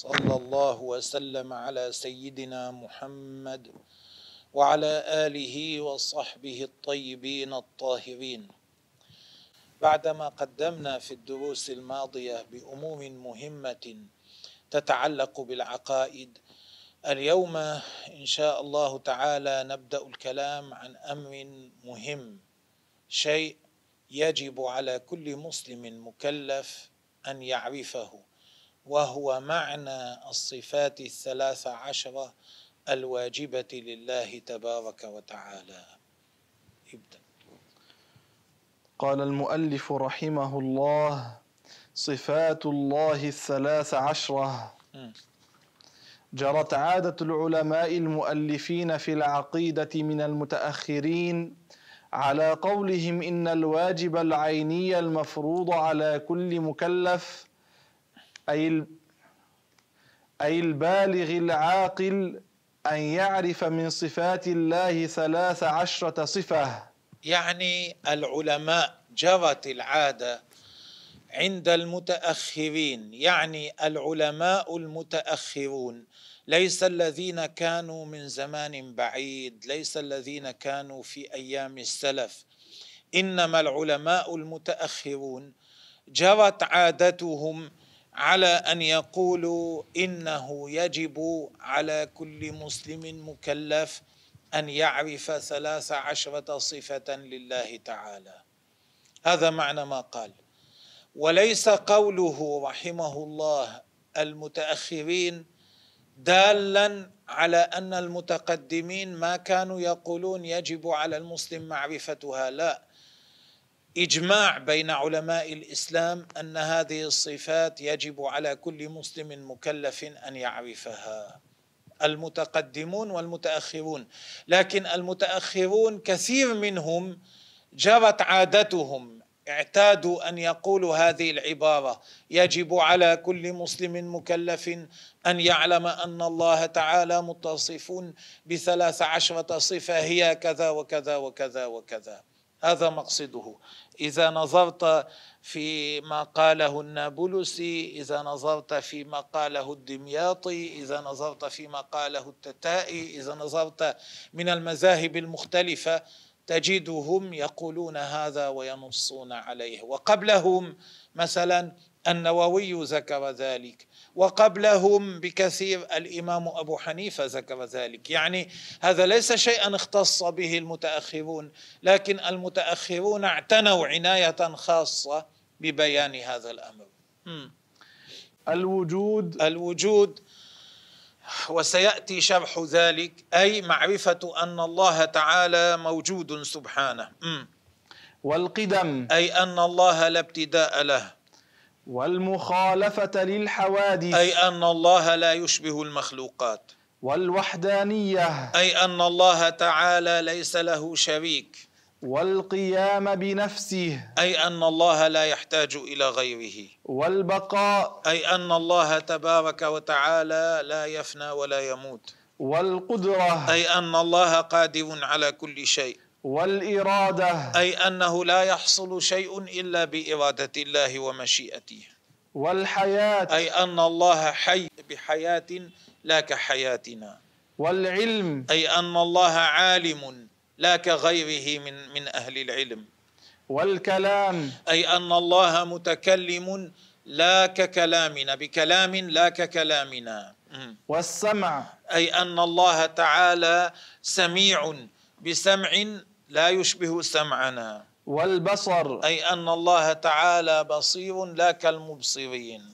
صلى الله وسلم على سيدنا محمد وعلى آله وصحبه الطيبين الطاهرين. بعدما قدمنا في الدروس الماضية بأمور مهمة تتعلق بالعقائد اليوم إن شاء الله تعالى نبدأ الكلام عن أمر مهم شيء يجب على كل مسلم مكلف أن يعرفه. وهو معنى الصفات الثلاث عشرة الواجبة لله تبارك وتعالى. ابدأ. قال المؤلف رحمه الله صفات الله الثلاث عشرة. جرت عادة العلماء المؤلفين في العقيدة من المتأخرين على قولهم إن الواجب العيني المفروض على كل مكلف أي أي البالغ العاقل أن يعرف من صفات الله ثلاث عشرة صفة. يعني العلماء جرت العادة عند المتأخرين يعني العلماء المتأخرون ليس الذين كانوا من زمان بعيد ليس الذين كانوا في أيام السلف. إنما العلماء المتأخرون جرت عادتهم على أن يقولوا إنه يجب على كل مسلم مكلف أن يعرف ثلاث عشرة صفة لله تعالى. هذا معنى ما قال. وليس قوله رحمه الله المتأخرين دالا على أن المتقدمين ما كانوا يقولون يجب على المسلم معرفتها. لا إجماع بين علماء الإسلام أن هذه الصفات يجب على كل مسلم مكلف أن يعرفها. المتقدمون والمتأخرون. لكن المتأخرون كثير منهم جرت عادتهم اعتادوا أن يقولوا هذه العبارة. يجب على كل مسلم مكلف أن يعلم أن الله تعالى متصف بثلاث عشرة صفة هي كذا وكذا وكذا وكذا. هذا مقصده. إذا نظرت في ما قاله النابلسي إذا نظرت في ما قاله الدمياطي إذا نظرت في ما قاله التتائي إذا نظرت من المذاهب المختلفة تجدهم يقولون هذا وينصون عليه. وقبلهم مثلا النووي ذكر ذلك. وقبلهم بكثير الإمام أبو حنيفة ذكر ذلك. يعني هذا ليس شيئا اختص به المتأخرون لكن المتأخرون اعتنوا عناية خاصة ببيان هذا الأمر. الوجود الوجود وسيأتي شرح ذلك أي معرفة أن الله تعالى موجود سبحانه. والقدم. أي أن الله لا ابتداء له. والمخالفة للحوادث. أي أن الله لا يشبه المخلوقات. والوحدانية. أي أن الله تعالى ليس له شريك. والقيام بنفسه. أي أن الله لا يحتاج إلى غيره. والبقاء. أي أن الله تبارك وتعالى لا يفنى ولا يموت. والقدرة. أي أن الله قادر على كل شيء. والإرادة. أي أنه لا يحصل شيء إلا بإرادة الله ومشيئته. والحياة. أي أن الله حي بحياة لا كحياتنا. والعلم. أي أن الله عالم لا كغيره من من أهل العلم. والكلام. أي أن الله متكلم لا ككلامنا بكلام لا ككلامنا. والسمع. أي أن الله تعالى سميع بسمع لا يشبه سمعنا. والبصر. أي أن الله تعالى بصير لا كالمبصرين.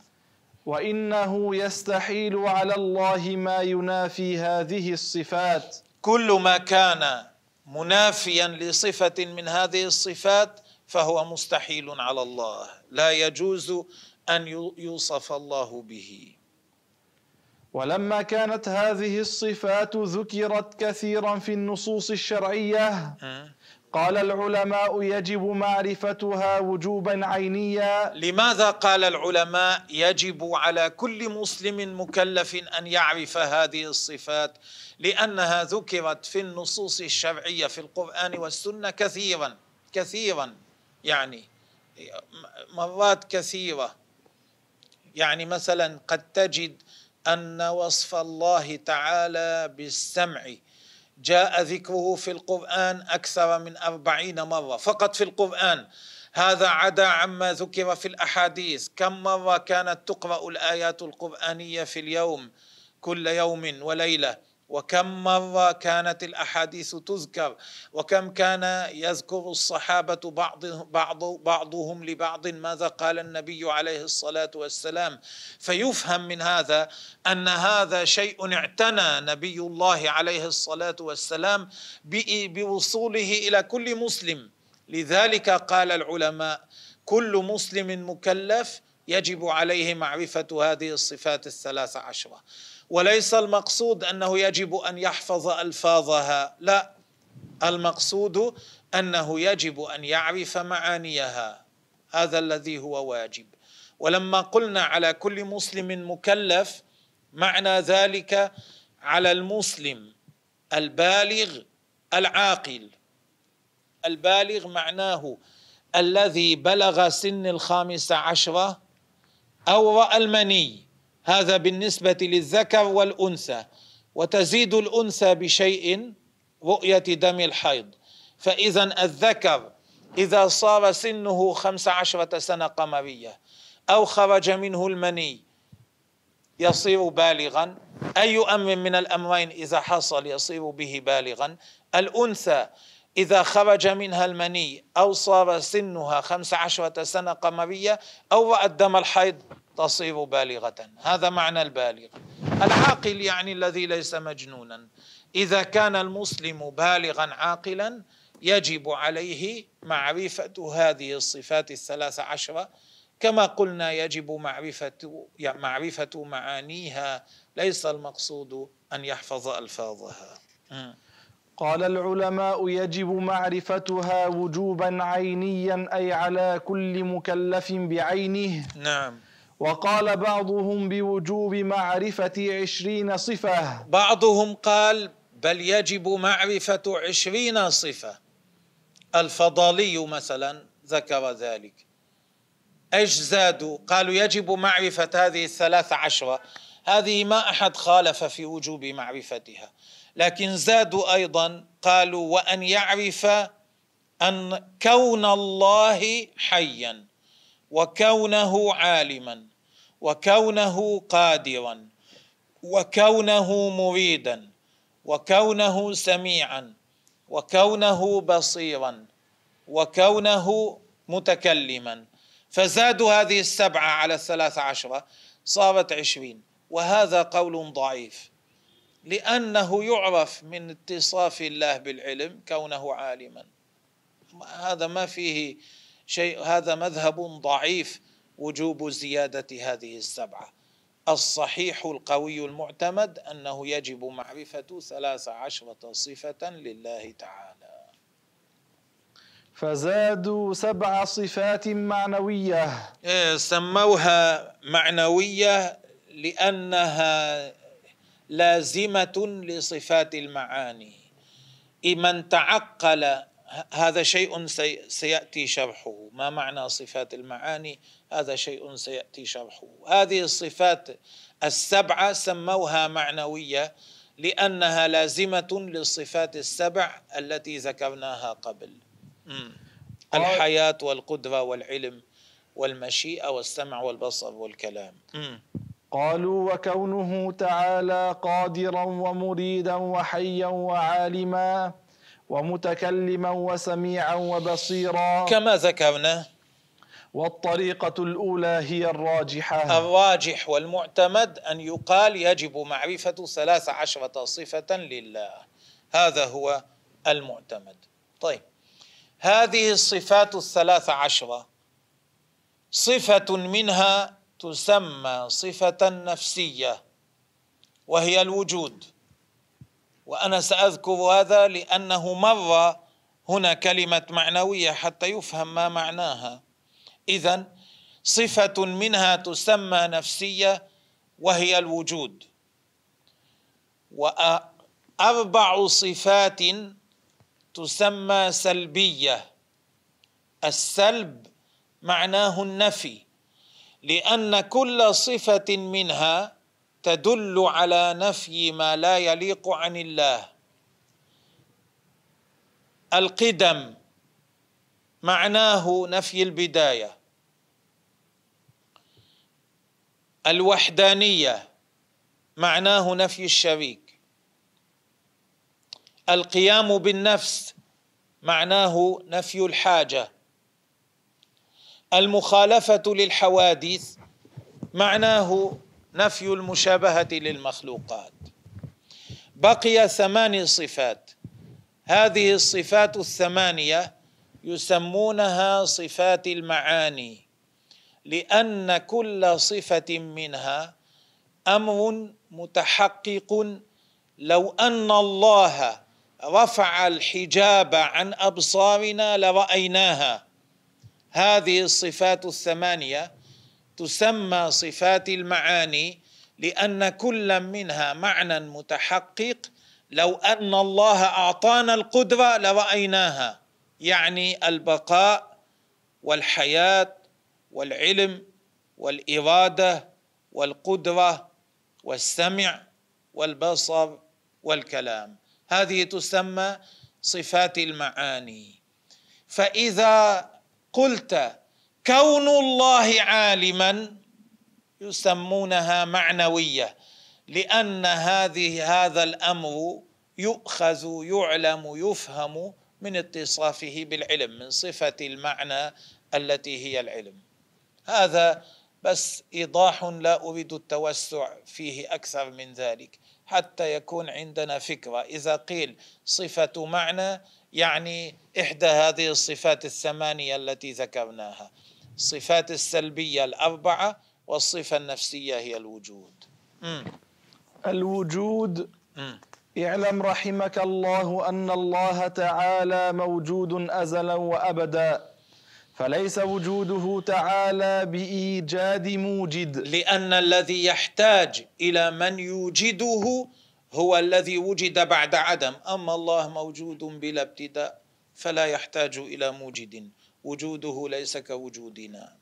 وإنه يستحيل على الله ما ينافي هذه الصفات. كل ما كان منافيا لصفة من هذه الصفات فهو مستحيل على الله. لا يجوز أن يوصف الله به. ولما كانت هذه الصفات ذكرت كثيرا في النصوص الشرعية قال العلماء يجب معرفتها وجوبا عينيا. لماذا قال العلماء يجب على كل مسلم مكلف أن يعرف هذه الصفات؟ لأنها ذكرت في النصوص الشرعية في القرآن والسنة كثيرا كثيرا يعني مرات كثيرة. يعني مثلا قد تجد أن وصف الله تعالى بالسمع. جاء ذكره في القرآن أكثر من أربعين مرة. فقط في القرآن. هذا عدا عما ذكر في الأحاديث. كم مرة كانت تقرأ الآيات القرآنية في اليوم كل يوم وليلة. وكم مرة كانت الأحاديث تذكر وكم كان يذكر الصحابة بعض بعض بعضهم لبعض ماذا قال النبي عليه الصلاة والسلام. فيفهم من هذا أن هذا شيء اعتنى نبي الله عليه الصلاة والسلام بوصوله إلى كل مسلم. لذلك قال العلماء كل مسلم مكلف يجب عليه معرفة هذه الصفات الثلاث عشره وليس المقصود أنه يجب أن يحفظ ألفاظها. لا المقصود أنه يجب أن يعرف معانيها. هذا الذي هو واجب. ولما قلنا على كل مسلم مكلف معنى ذلك على المسلم البالغ العاقل. البالغ معناه الذي بلغ سن الخامسة عشرة أو المني هذا بالنسبة للذكر والأنثى. وتزيد الأنثى بشيء رؤية دم الحيض. فإذا الذكر إذا صار سنه خمس عشرة سنة قمرية أو خرج منه المني يصير بالغا. أي أمر من الأمرين إذا حصل يصير به بالغا. الأنثى إذا خرج منها المني أو صار سنها خمس عشرة سنة قمرية أو رأت دم الحيض تصير بالغة. هذا معنى البالغ. العاقل يعني الذي ليس مجنونا. إذا كان المسلم بالغا عاقلا يجب عليه معرفة هذه الصفات الثلاث عشرة. كما قلنا يجب معرفة معرفة معانيها. ليس المقصود أن يحفظ ألفاظها. قال العلماء يجب معرفتها وجوبا عينيا أي على كل مكلف بعينه. نعم. وقال بعضهم بوجوب معرفة عشرين صفة. بعضهم قال بل يجب معرفة عشرين صفة. الفضالي مثلا ذكر ذلك. إيش زادوا قالوا يجب معرفة هذه الثلاث عشرة. هذه ما أحد خالف في وجوب معرفتها. لكن زادوا أيضا قالوا وأن يعرف أن كون الله حيا وكونه عالما وكونه قادرا وكونه مريدا وكونه سميعا وكونه بصيرا وكونه متكلما. فزادوا هذه السبعة على الثلاث عشرة صارت عشرين. وهذا قول ضعيف. لأنه يعرف من اتصاف الله بالعلم كونه عالما. هذا ما فيه شيء هذا مذهب ضعيف وجوب زيادة هذه السبعة. الصحيح القوي المعتمد أنه يجب معرفة ثلاث عشرة صفة لله تعالى. فزادوا سبع صفات معنوية. إيه، سموها معنوية لأنها لازمة لصفات المعاني. من تعقل هذا شيء سيأتي شرحه. ما معنى صفات المعاني؟ هذا شيء سيأتي شرحه. هذه الصفات السبعة سموها معنوية لأنها لازمة للصفات السبع التي ذكرناها قبل. الحياة والقدرة والعلم والمشيئة والسمع والبصر والكلام. قالوا وكونه تعالى قادرا ومريدا وحيا وعالما ومتكلما وسميعا وبصيرا. كما ذكرنا والطريقة الأولى هي الراجحة. الراجح والمعتمد أن يقال يجب معرفة ثلاث عشرة صفة لله. هذا هو المعتمد. طيب. هذه الصفات الثلاث عشرة. صفة منها تسمى صفة نفسية وهي الوجود. وأنا سأذكر هذا لأنه مر هنا كلمة معنوية حتى يفهم ما معناها. اذا صفة منها تسمى نفسية وهي الوجود. وأربع صفات تسمى سلبية. السلب معناه النفي. لأن كل صفة منها تدل على نفي ما لا يليق عن الله. القدم معناه نفي البداية. الوحدانية معناه نفي الشريك. القيام بالنفس معناه نفي الحاجة. المخالفة للحوادث معناه نفي المشابهة للمخلوقات. بقي ثمان صفات. هذه الصفات الثمانية يسمونها صفات المعاني لأن كل صفة منها أمر متحقق. لو أن الله رفع الحجاب عن أبصارنا لرأيناها هذه الصفات الثمانية تسمى صفات المعاني لأن كل منها معنى متحقق. لو أن الله أعطانا القدرة لرأيناها يعني البقاء والحياة والعلم والإرادة والقدرة والسمع والبصر والكلام. هذه تسمى صفات المعاني. فإذا قلت كون الله عالما يسمونها معنوية لأن هذه هذا الأمر يؤخذ يعلم يفهم من اتصافه بالعلم من صفة المعنى التي هي العلم. هذا بس إيضاح لا أريد التوسع فيه أكثر من ذلك حتى يكون عندنا فكرة إذا قيل صفة معنى يعني إحدى هذه الصفات الثمانية التي ذكرناها الصفات السلبية الأربعة والصفة النفسية هي الوجود م. الوجود م. اعلم رحمك الله أن الله تعالى موجود أزلا وأبدا فليس وجوده تعالى بإيجاد موجد. لأن الذي يحتاج إلى من يوجده هو الذي وجد بعد عدم. أما الله موجود بلا ابتداء فلا يحتاج إلى موجد. وجوده ليس كوجودنا.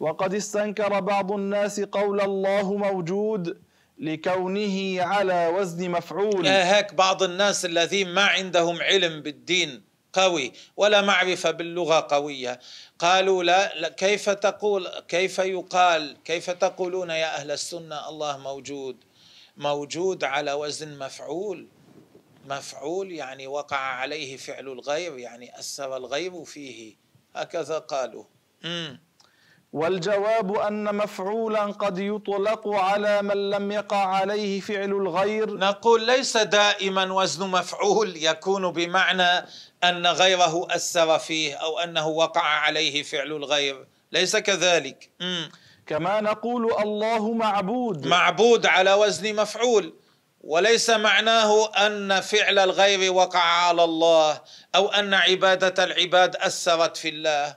وقد استنكر بعض الناس قول الله موجود لكونه على وزن مفعول. هيك بعض الناس الذين ما عندهم علم بالدين قوي ولا معرفة باللغة قوية. قالوا لا, كيف تقول كيف يقال كيف تقولون يا أهل السنة؟ الله موجود موجود على وزن مفعول. مفعول يعني وقع عليه فعل الغير يعني أثر الغير فيه. هكذا قالوا. مم. والجواب أن مفعولا قد يطلق على من لم يقع عليه فعل الغير. نقول ليس دائما وزن مفعول يكون بمعنى أن غيره أثر فيه أو أنه وقع عليه فعل الغير ليس كذلك. مم. كما نقول الله معبود. معبود على وزن مفعول وليس معناه أن فعل الغير وقع على الله أو أن عبادة العباد اثرت في الله.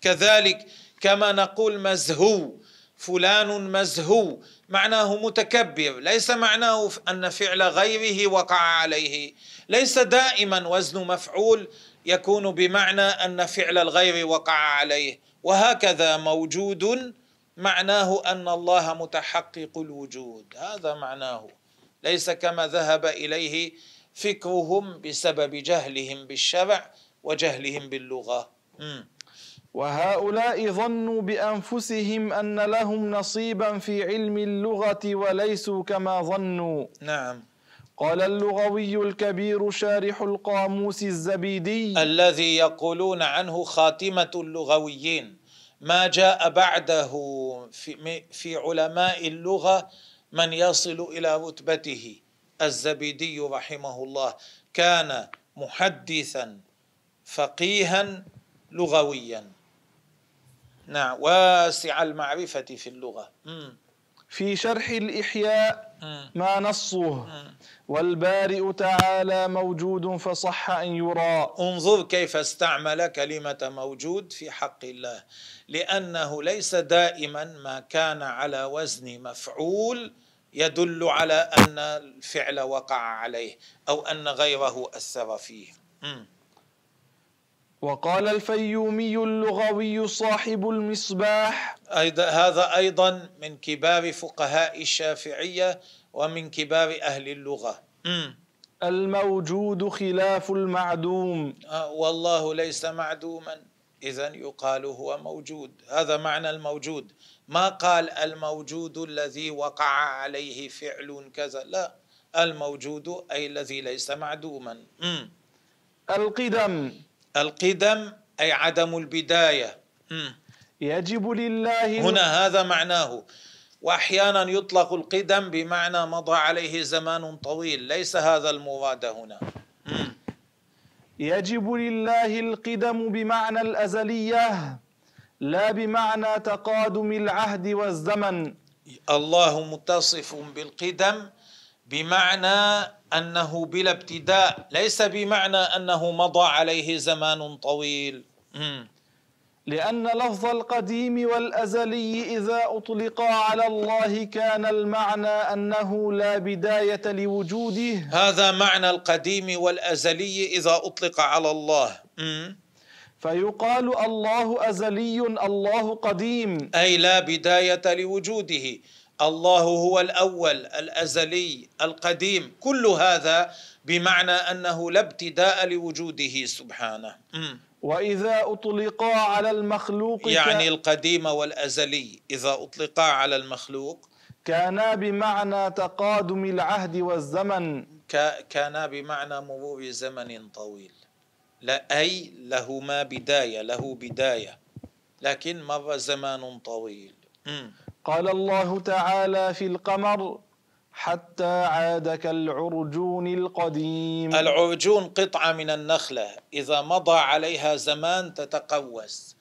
كذلك كما نقول مزهو فلان مزهو معناه متكبر ليس معناه أن فعل غيره وقع عليه. ليس دائما وزن مفعول يكون بمعنى أن فعل الغير وقع عليه. وهكذا موجود معناه أن الله متحقق الوجود. هذا معناه. ليس كما ذهب إليه فكرهم بسبب جهلهم بالشرع وجهلهم باللغة. وهؤلاء ظنوا بأنفسهم أن لهم نصيبا في علم اللغة وليسوا كما ظنوا. نعم. قال اللغوي الكبير شارح القاموس الزبيدي. الذي يقولون عنه خاتمة اللغويين. ما جاء بعده في, في علماء اللغة من يصل إلى رتبته. الزبيدي رحمه الله كان محدثا فقيها لغويا. نعم واسع المعرفة في اللغة. في شرح الإحياء. ما نصه. والبارئ تعالى موجود فصح أن يرى. انظر كيف استعمل كلمة موجود في حق الله لأنه ليس دائما ما كان على وزن مفعول يدل على أن الفعل وقع عليه أو أن غيره أثر فيه. وقال الفيومي اللغوي صاحب المصباح. أيضا هذا أيضا من كبار فقهاء الشافعية ومن كبار أهل اللغة. الموجود خلاف المعدوم. آه، والله ليس معدوما. إذا يقال هو موجود. هذا معنى الموجود. ما قال الموجود الذي وقع عليه فعل كذا. لا الموجود أي الذي ليس معدوما. القدم. القدم أي عدم البداية. يجب لله هنا هذا معناه. وأحيانا يطلق القدم بمعنى مضى عليه زمان طويل. ليس هذا المراد هنا. يجب لله القدم بمعنى الأزلية لا بمعنى تقادم العهد والزمن. الله متصف بالقدم بمعنى أنه بلا ابتداء ليس بمعنى أنه مضى عليه زمان طويل. مم. لأن لفظ القديم والأزلي إذا أطلقا على الله كان المعنى أنه لا بداية لوجوده. هذا معنى القديم والأزلي إذا أطلق على الله. مم. فيقال الله أزلي الله قديم. أي لا بداية لوجوده. الله هو الأول الأزلي القديم. كل هذا بمعنى أنه لا ابتداء لوجوده سبحانه. مم. وإذا أطلقا على المخلوق يعني القديم والأزلي. إذا أطلقا على المخلوق. كانا بمعنى تقادم العهد والزمن. كا- كانا بمعنى مرور زمن طويل. لا أي لهما بداية له بداية. لكن مر زمان طويل. قال الله تعالى في القمر حتى عاد كالعرجون القديم. العرجون قطعة من النخلة إذا مضى عليها زمان تتقوس.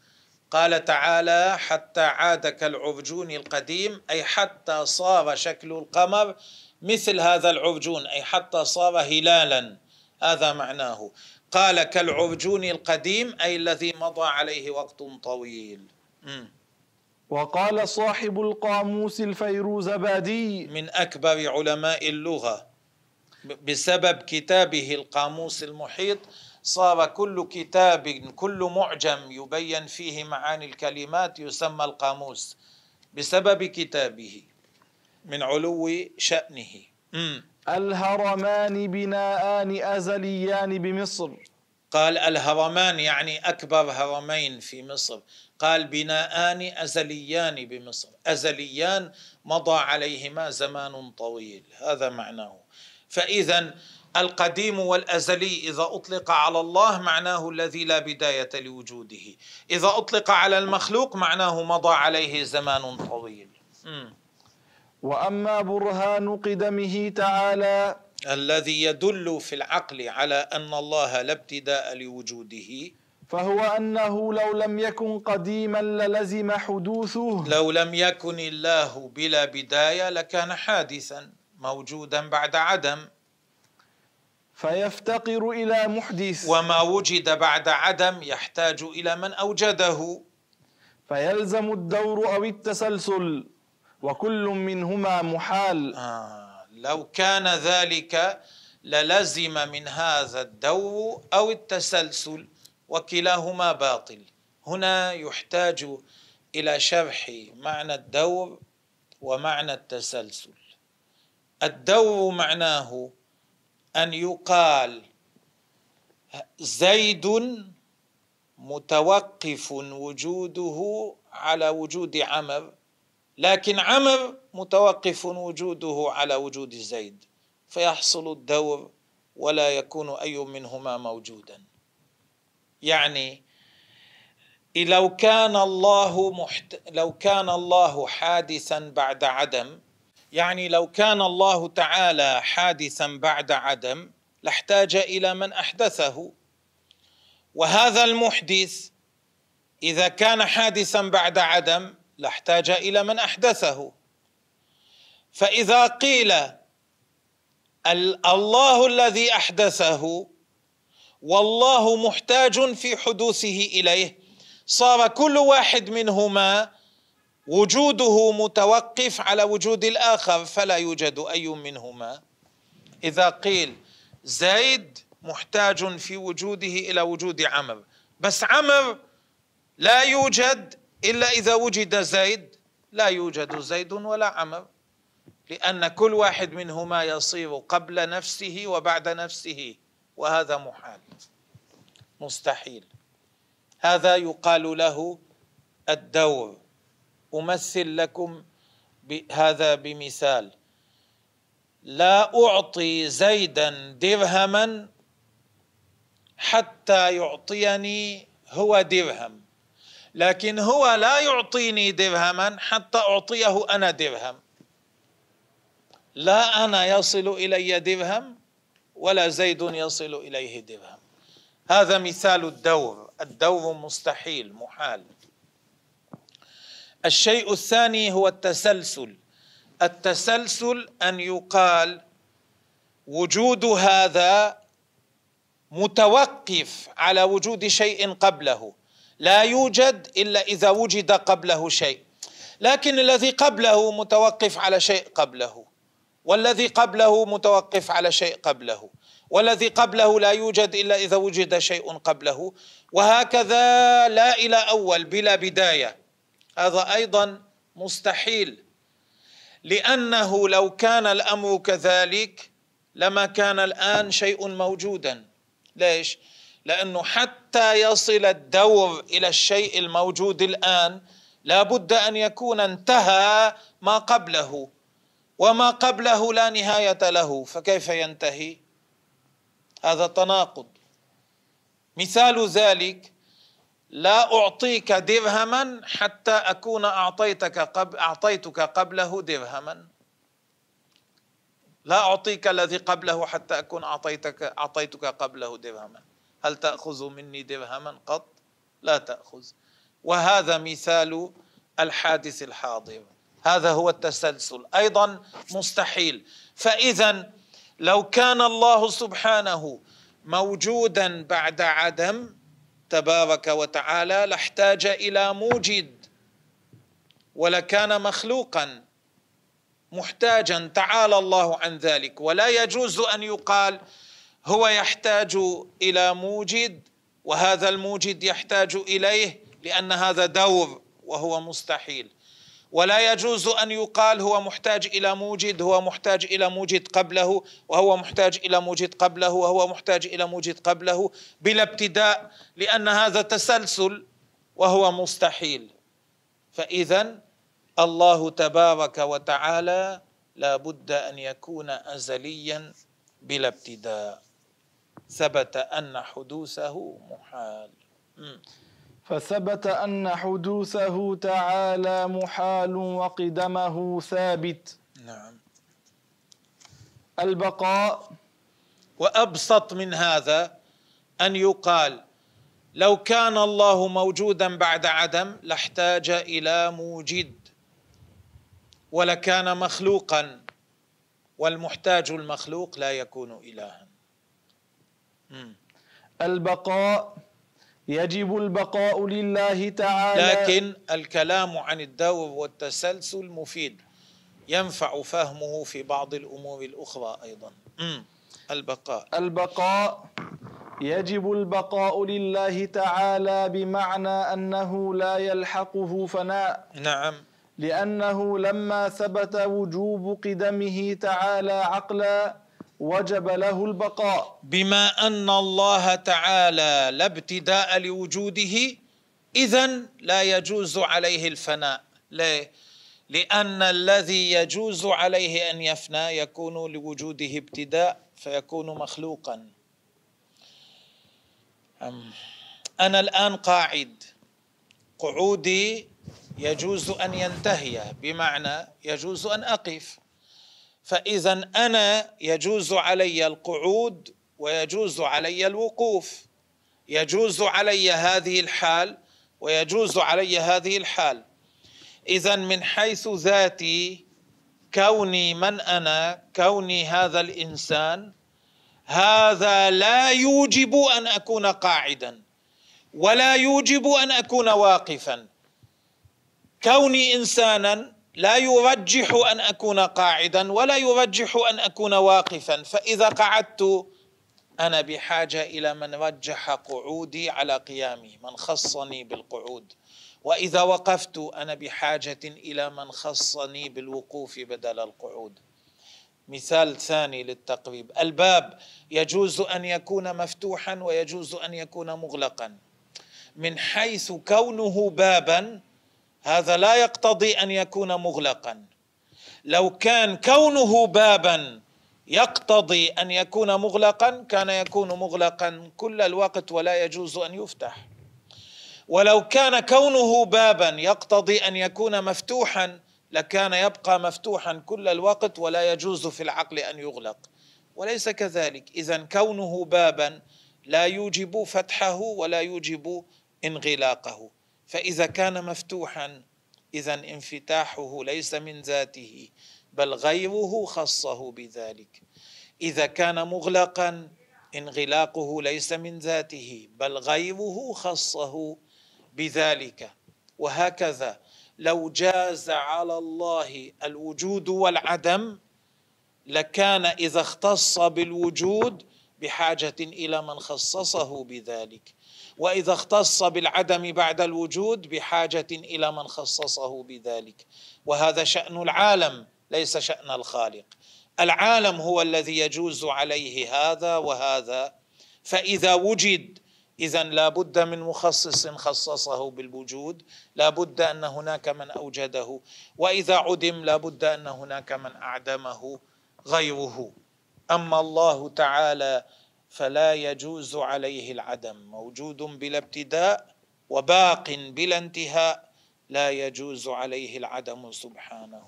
قال تعالى حتى عاد كالعرجون القديم أي حتى صار شكل القمر مثل هذا العرجون أي حتى صار هلالا. هذا معناه. قال كالعرجون القديم أي الذي مضى عليه وقت طويل. مم. وقال صاحب القاموس الفيروزبادي من أكبر علماء اللغة. بسبب كتابه القاموس المحيط صار كل كتاب كل معجم يبين فيه معاني الكلمات يسمى القاموس بسبب كتابه من علو شأنه. الهرمان بناءان أزليان بمصر. قال الهرمان يعني أكبر هرمين في مصر. قال بناءان أزليان بمصر. أزليان مضى عليهما زمان طويل. هذا معناه. فإذا القديم والأزلي إذا أطلق على الله معناه الذي لا بداية لوجوده. إذا أطلق على المخلوق معناه مضى عليه زمان طويل. مم. وأما برهان قدمه تعالى الذي يدل في العقل على أن الله لا ابتداء لوجوده. فهو أنه لو لم يكن قديما للزم حدوثه. لو لم يكن الله بلا بداية لكان حادثا موجودا بعد عدم. فيفتقر إلى محدث. وما وجد بعد عدم يحتاج إلى من أوجده. فيلزم الدور أو التسلسل وكل منهما محال. آه لو كان ذلك للزم من هذا الدور أو التسلسل. وكلاهما باطل. هنا يحتاج إلى شرح معنى الدور ومعنى التسلسل. الدور معناه أن يقال زيد متوقف وجوده على وجود عمر لكن عمر متوقف وجوده على وجود زيد فيحصل الدور ولا يكون أي منهما موجودا. يعني لو كان الله محت... لو كان الله حادثا بعد عدم يعني لو كان الله تعالى حادثا بعد عدم لاحتاج إلى من أحدثه. وهذا المحدث إذا كان حادثا بعد عدم لاحتاج إلى من أحدثه. فإذا قيل الله الذي أحدثه والله محتاج في حدوثه إليه. صار كل واحد منهما وجوده متوقف على وجود الآخر فلا يوجد أي منهما. إذا قيل زيد محتاج في وجوده إلى وجود عمر بس عمر لا يوجد إلا إذا وجد زيد. لا يوجد زيد ولا عمر لأن كل واحد منهما يصير قبل نفسه وبعد نفسه. وهذا محال. مستحيل. هذا يقال له الدور أمثل لكم هذا بمثال. لا أعطي زيدا درهما حتى يعطيني هو درهم. لكن هو لا يعطيني درهما حتى أعطيه أنا درهم. لا أنا يصل إلي درهم ولا زيد يصل إليه درهم. هذا مثال الدور الدور مستحيل محال. الشيء الثاني هو التسلسل. التسلسل أن يقال وجود هذا متوقف على وجود شيء قبله. لا يوجد إلا إذا وجد قبله شيء. لكن الذي قبله متوقف على شيء قبله. والذي قبله متوقف على شيء قبله والذي قبله لا يوجد إلا إذا وجد شيء قبله. وهكذا لا إلى أول بلا بداية. هذا أيضا مستحيل. لأنه لو كان الأمر كذلك لما كان الآن شيء موجودا. ليش؟ لأنه حتى يصل الدور إلى الشيء الموجود الآن لا بد أن يكون انتهى ما قبله. وما قبله لا نهاية له فكيف ينتهي؟ هذا تناقض. مثال ذلك لا أعطيك درهما حتى أكون أعطيتك قبل أعطيتك قبله درهما. لا أعطيك الذي قبله حتى أكون أعطيتك أعطيتك قبله درهما. هل تأخذ مني درهما قط؟ لا تأخذ. وهذا مثال الحادث الحاضر. هذا هو التسلسل. أيضا مستحيل. فإذا لو كان الله سبحانه موجودا بعد عدم تبارك وتعالى لاحتاج إلى موجد. ولكان مخلوقا محتاجا. تعالى الله عن ذلك. ولا يجوز أن يقال هو يحتاج إلى موجد وهذا الموجد يحتاج إليه لأن هذا دور وهو مستحيل. ولا يجوز أن يقال هو محتاج إلى موجد هو محتاج إلى موجد قبله وهو محتاج إلى موجد قبله وهو محتاج إلى موجد قبله بلا ابتداء لأن هذا تسلسل وهو مستحيل. فاذا الله تبارك وتعالى لا بد أن يكون ازليا بلا ابتداء. ثبت أن حدوثه محال. فثبت أن حدوثه تعالى محال وقدمه ثابت. نعم. البقاء. وأبسط من هذا أن يقال لو كان الله موجودا بعد عدم لاحتاج إلى موجد ولكان مخلوقا والمحتاج المخلوق لا يكون الها. البقاء. يجب البقاء لله تعالى. لكن الكلام عن الدور والتسلسل مفيد ينفع فهمه في بعض الأمور الأخرى أيضا. البقاء. البقاء يجب البقاء لله تعالى بمعنى أنه لا يلحقه فناء. نعم. لأنه لما ثبت وجوب قدمه تعالى عقلا وجب له البقاء. بما أن الله تعالى لا ابتداء لوجوده اذا لا يجوز عليه الفناء. ليه لأن الذي يجوز عليه أن يفنى يكون لوجوده ابتداء فيكون مخلوقا. أنا الآن قاعد. قعودي يجوز أن ينتهي بمعنى يجوز أن أقف. فإذا أنا يجوز علي القعود ويجوز علي الوقوف. يجوز علي هذه الحال ويجوز علي هذه الحال. إذا من حيث ذاتي كوني من أنا كوني هذا الإنسان هذا لا يوجب أن أكون قاعدا ولا يوجب أن أكون واقفا. كوني انسانا لا يرجح أن أكون قاعدا ولا يرجح أن أكون واقفا. فإذا قعدت أنا بحاجة إلى من رجح قعودي على قيامي من خصني بالقعود. وإذا وقفت أنا بحاجة إلى من خصني بالوقوف بدل القعود. مثال ثاني للتقريب الباب يجوز أن يكون مفتوحا ويجوز أن يكون مغلقا. من حيث كونه بابا هذا لا يقتضي أن يكون مغلقا. لو كان كونه بابا يقتضي أن يكون مغلقا كان يكون مغلقا كل الوقت ولا يجوز أن يفتح. ولو كان كونه بابا يقتضي أن يكون مفتوحا لكان يبقى مفتوحا كل الوقت ولا يجوز في العقل أن يغلق. وليس كذلك. اذا كونه بابا لا يوجب فتحه ولا يوجب انغلاقه. فإذا كان مفتوحا اذا انفتاحه ليس من ذاته بل غيره خصه بذلك. إذا كان مغلقا انغلاقه ليس من ذاته بل غيره خصه بذلك. وهكذا لو جاز على الله الوجود والعدم لكان إذا اختص بالوجود بحاجة إلى من خصصه بذلك. وإذا اختص بالعدم بعد الوجود بحاجة إلى من خصصه بذلك. وهذا شأن العالم ليس شأن الخالق. العالم هو الذي يجوز عليه هذا وهذا. فإذا وجد اذا لا بد من مخصص خصصه بالوجود. لا بد أن هناك من أوجده. وإذا عدم لا بد أن هناك من أعدمه غيره. أما الله تعالى فلا يجوز عليه العدم. موجود بلا ابتداء وباق بلا انتهاء لا يجوز عليه العدم سبحانه.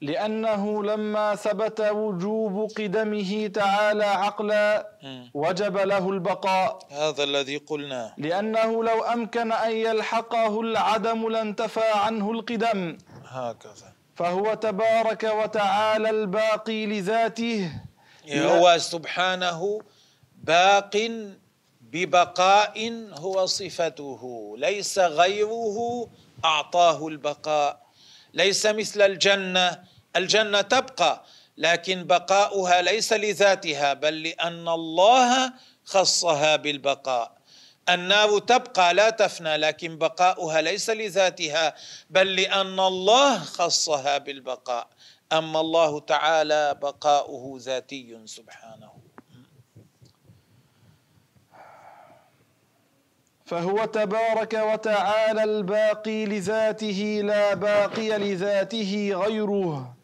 لأنه لما ثبت وجوب قدمه تعالى عقلا وجب له البقاء. هذا الذي قلناه لأنه لو أمكن أن يلحقه العدم لانتفى عنه القدم. هكذا. فهو تبارك وتعالى الباقي لذاته. هو سبحانه باق ببقاء هو صفته ليس غيره أعطاه البقاء. ليس مثل الجنة الجنة تبقى لكن بقاؤها ليس لذاتها بل لأن الله خصها بالبقاء. النار تبقى لا تفنى لكن بقاؤها ليس لذاتها بل لأن الله خصها بالبقاء. أما الله تعالى بقاؤه ذاتي سبحانه. فهو تبارك وتعالى الباقي لذاته لا باقي لذاته غيره.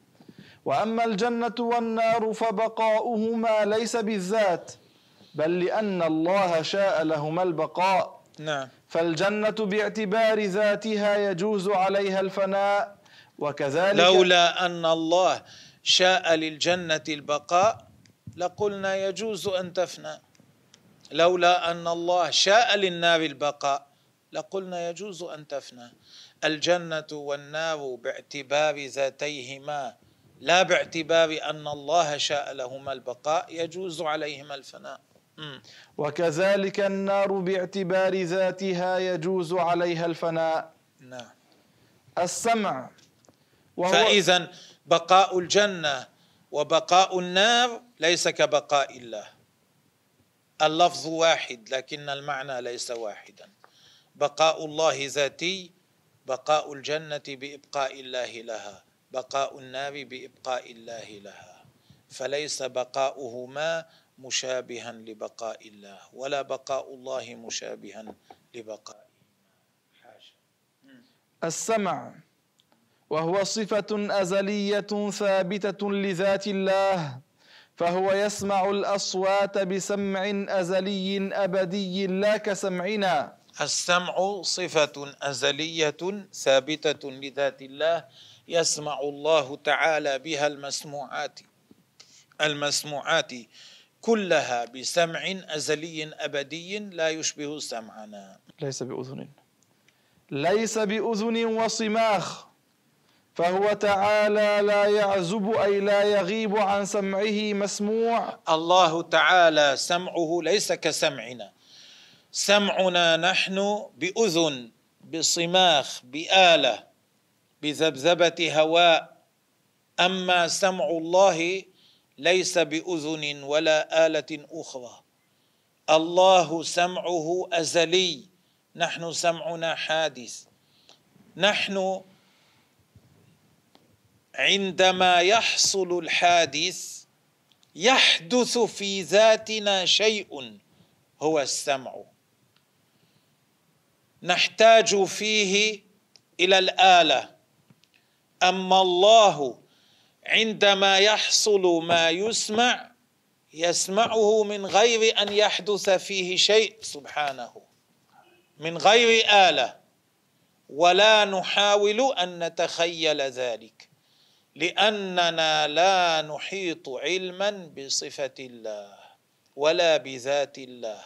وأما الجنة والنار فبقاؤهما ليس بالذات. بل لأن الله شاء لهما البقاء. نعم. فالجنة باعتبار ذاتها يجوز عليها الفناء وكذلك لولا أن الله شاء للجنة البقاء لقلنا يجوز أن تفنى. لولا أن الله شاء للنار البقاء لقلنا يجوز أن تفنى. الجنة والنار باعتبار ذاتيهما لا باعتبار أن الله شاء لهما البقاء يجوز عليهما الفناء. وكذلك النار باعتبار ذاتها يجوز عليها الفناء. نعم. السمع وهو فاذا بقاء الجنة وبقاء النار ليس كبقاء الله. اللفظ واحد لكن المعنى ليس واحدا. بقاء الله ذاتي بقاء الجنة بإبقاء الله لها. بقاء النار بإبقاء الله لها. فليس بقاؤهما مشابها لبقاء الله ولا بقاء الله مشابها لبقاء السمع وهو صفة أزلية ثابتة لذات الله فهو يسمع الأصوات بسمع أزلي أبدي لا كسمعنا. السمع صفة أزلية ثابتة لذات الله يسمع الله تعالى بها المسموعات المسموعات. كلها بسمع أزلي أبدي لا يشبه سمعنا. ليس بأذن. ليس بأذن وصماخ. فهو تعالى لا يعزب أي لا يغيب عن سمعه مسموع. الله تعالى سمعه ليس كسمعنا. سمعنا نحن بأذن بصماخ بآلة بذبذبة هواء. أما سمع الله ليس بأذن ولا آلة أخرى. الله سمعه أزلي. نحن سمعنا حادث. نحن عندما يحصل الحادث يحدث في ذاتنا شيء هو السمع. نحتاج فيه إلى الآلة. أما الله عندما يحصل ما يسمع يسمعه من غير أن يحدث فيه شيء سبحانه. من غير آلة. ولا نحاول أن نتخيل ذلك. لأننا لا نحيط علما بصفة الله ولا بذات الله.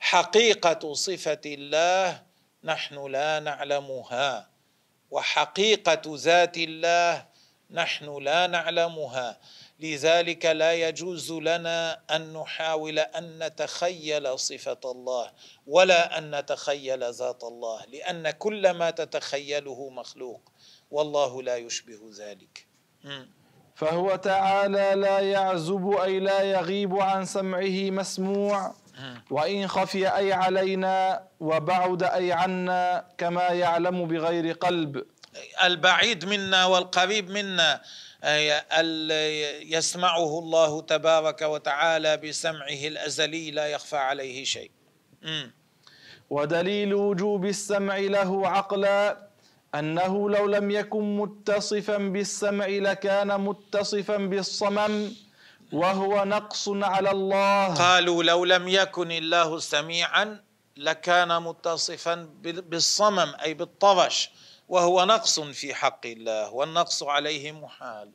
حقيقة صفة الله نحن لا نعلمها. وحقيقة ذات الله نحن لا نعلمها. لذلك لا يجوز لنا أن نحاول أن نتخيل صفة الله ولا أن نتخيل ذات الله لأن كل ما تتخيله مخلوق. والله لا يشبه ذلك. فهو تعالى لا يعزب أي لا يغيب عن سمعه مسموع. وإن خفي أي علينا وبعد أي عنا كما يعلم بغير قلب. البعيد منا والقريب منا يسمعه الله تبارك وتعالى بسمعه الأزلي لا يخفى عليه شيء. ودليل وجوب السمع له عقلا أنه لو لم يكن متصفا بالسمع لكان متصفا بالصمم وهو نقص على الله. قالوا لو لم يكن الله سميعا لكان متصفا بالصمم أي بالطرش. وهو نقص في حق الله والنقص عليه محال.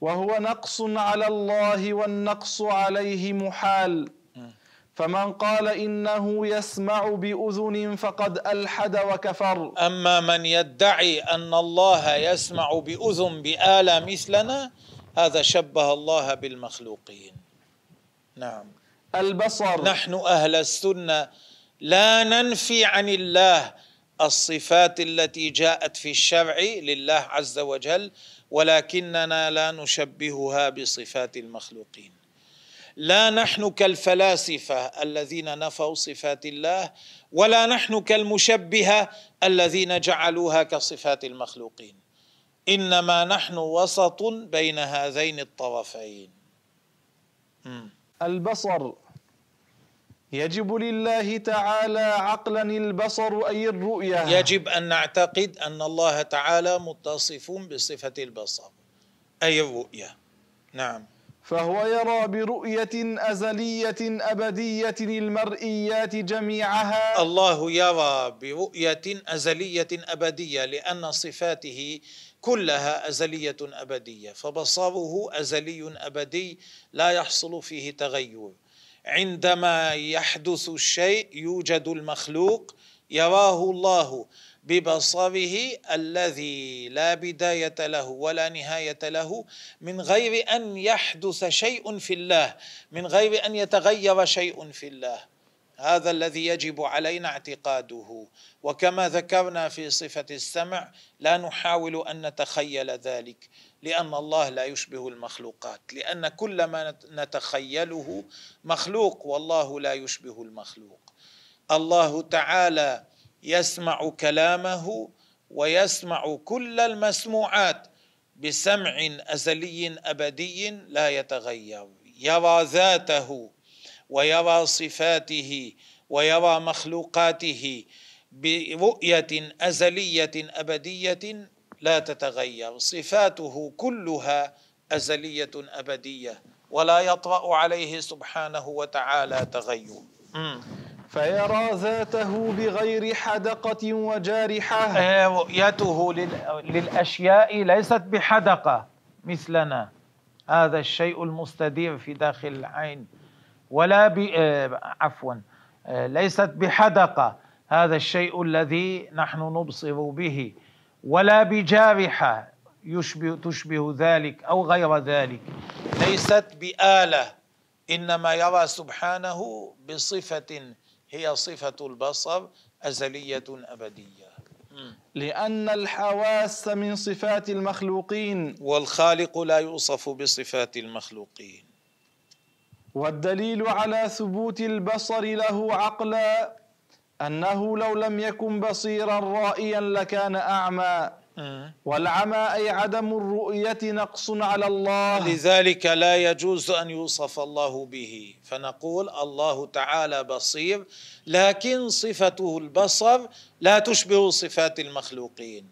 وهو نقص على الله والنقص عليه محال. فمن قال إنه يسمع بأذن فقد ألحد وكفر. أما من يدعي أن الله يسمع بأذن باله مثلنا هذا شبه الله بالمخلوقين. نعم. البصر. نحن أهل السنة. لا ننفي عن الله. الصفات التي جاءت في الشرع لله عز وجل ولكننا لا نشبهها بصفات المخلوقين. لا نحن كالفلاسفة الذين نفوا صفات الله ولا نحن كالمشبهة الذين جعلوها كصفات المخلوقين. إنما نحن وسط بين هذين الطرفين. البصر يجب لله تعالى عقلا البصر أي الرؤيه يجب أن نعتقد أن الله تعالى متصف بصفة البصر أي الرؤيه نعم. فهو يرى برؤية أزلية أبدية المرئيات جميعها. الله يرى برؤية أزلية أبدية لأن صفاته كلها أزلية أبدية فبصره أزلي أبدي لا يحصل فيه تغير. عندما يحدث الشيء يوجد المخلوق يراه الله ببصره الذي لا بداية له ولا نهاية له من غير أن يحدث شيء في الله من غير أن يتغير شيء في الله. هذا الذي يجب علينا اعتقاده. وكما ذكرنا في صفة السمع لا نحاول أن نتخيل ذلك. لأن الله لا يشبه المخلوقات لأن كل ما نتخيله مخلوق والله لا يشبه المخلوق. الله تعالى يسمع كلامه ويسمع كل المسموعات بسمع أزلي أبدي لا يتغير. يرى ذاته ويرى صفاته ويرى مخلوقاته برؤية أزلية أبدية لا تتغير صفاته كلها أزلية أبدية ولا يطرا عليه سبحانه وتعالى تغير. فيرى ذاته بغير حدقة وجارحة. إيه، رؤيته للأشياء ليست بحدقة مثلنا. هذا الشيء المستدير في داخل العين. ولا ب آه، عفوا آه، ليست بحدقة. هذا الشيء الذي نحن نبصر به. ولا بجارحة يشبه تشبه ذلك أو غير ذلك. ليست بآلة إنما يرى سبحانه بصفة هي صفة البصر أزلية أبدية. لأن الحواس من صفات المخلوقين. والخالق لا يوصف بصفات المخلوقين. والدليل على ثبوت البصر له عقلا أنه لو لم يكن بصيرا رائيا لكان أعمى. والعمى أي عدم الرؤية نقص على الله. لذلك لا يجوز أن يوصف الله به. فنقول الله تعالى بصير لكن صفته البصر لا تشبه صفات المخلوقين.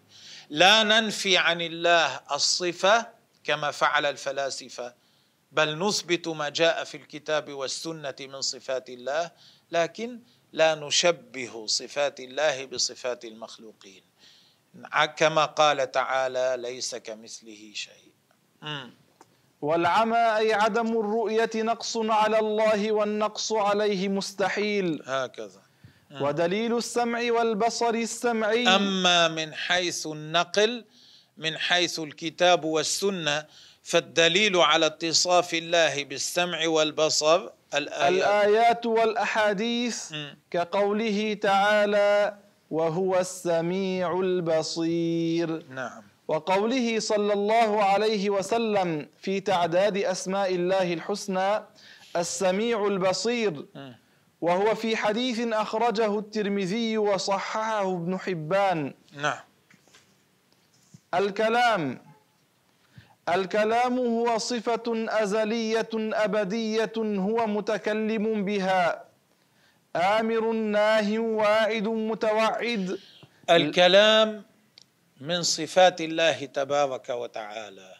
لا ننفي عن الله الصفة كما فعل الفلاسفة بل نثبت ما جاء في الكتاب والسنة من صفات الله لكن لا نشبه صفات الله بصفات المخلوقين. كما قال تعالى ليس كمثله شيء. والعمى أي عدم الرؤية نقص على الله والنقص عليه مستحيل. هكذا. ودليل السمع والبصر السمعي. أما من حيث النقل من حيث الكتاب والسنة فالدليل على اتصاف الله بالسمع والبصر الآيات, الآيات والأحاديث كقوله تعالى وهو السميع البصير. نعم. وقوله صلى الله عليه وسلم في تعداد أسماء الله الحسنى السميع البصير. وهو في حديث أخرجه الترمذي وصححه ابن حبان. نعم. الكلام الكلام هو صفة أزلية أبدية هو متكلم بها. آمر ناه واعد متوعد. الكلام من صفات الله تبارك وتعالى.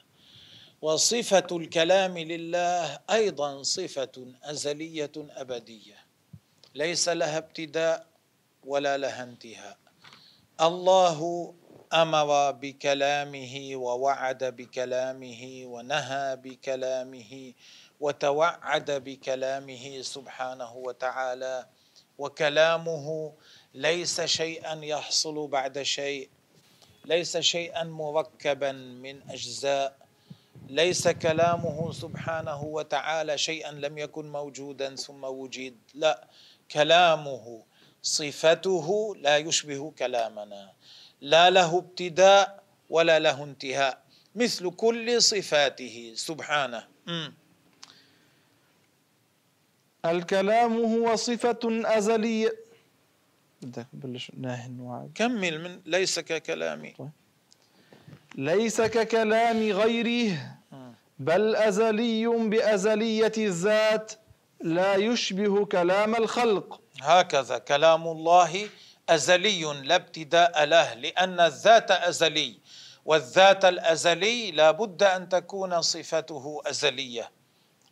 وصفة الكلام لله أيضا صفة أزلية أبدية. ليس لها ابتداء ولا لها انتهاء. الله أمر بكلامه ووعد بكلامه ونهى بكلامه وتوعد بكلامه سبحانه وتعالى. وكلامه ليس شيئا يحصل بعد شيء. ليس شيئا مركبا من أجزاء. ليس كلامه سبحانه وتعالى شيئا لم يكن موجودا ثم وجد. لا كلامه صفته لا يشبه كلامنا. لا له ابتداء ولا له انتهاء مثل كل صفاته سبحانه. م. الكلام هو صفة أزلية. بدك بلش ناهن وعد كمل من ليس ككلامي. طيب. ليس ككلام غيره بل أزلي بأزلية الذات لا يشبه كلام الخلق. هكذا كلام الله أزلي لا ابتداء له لأن الذات أزلي والذات الأزلي لا بد أن تكون صفته أزلية.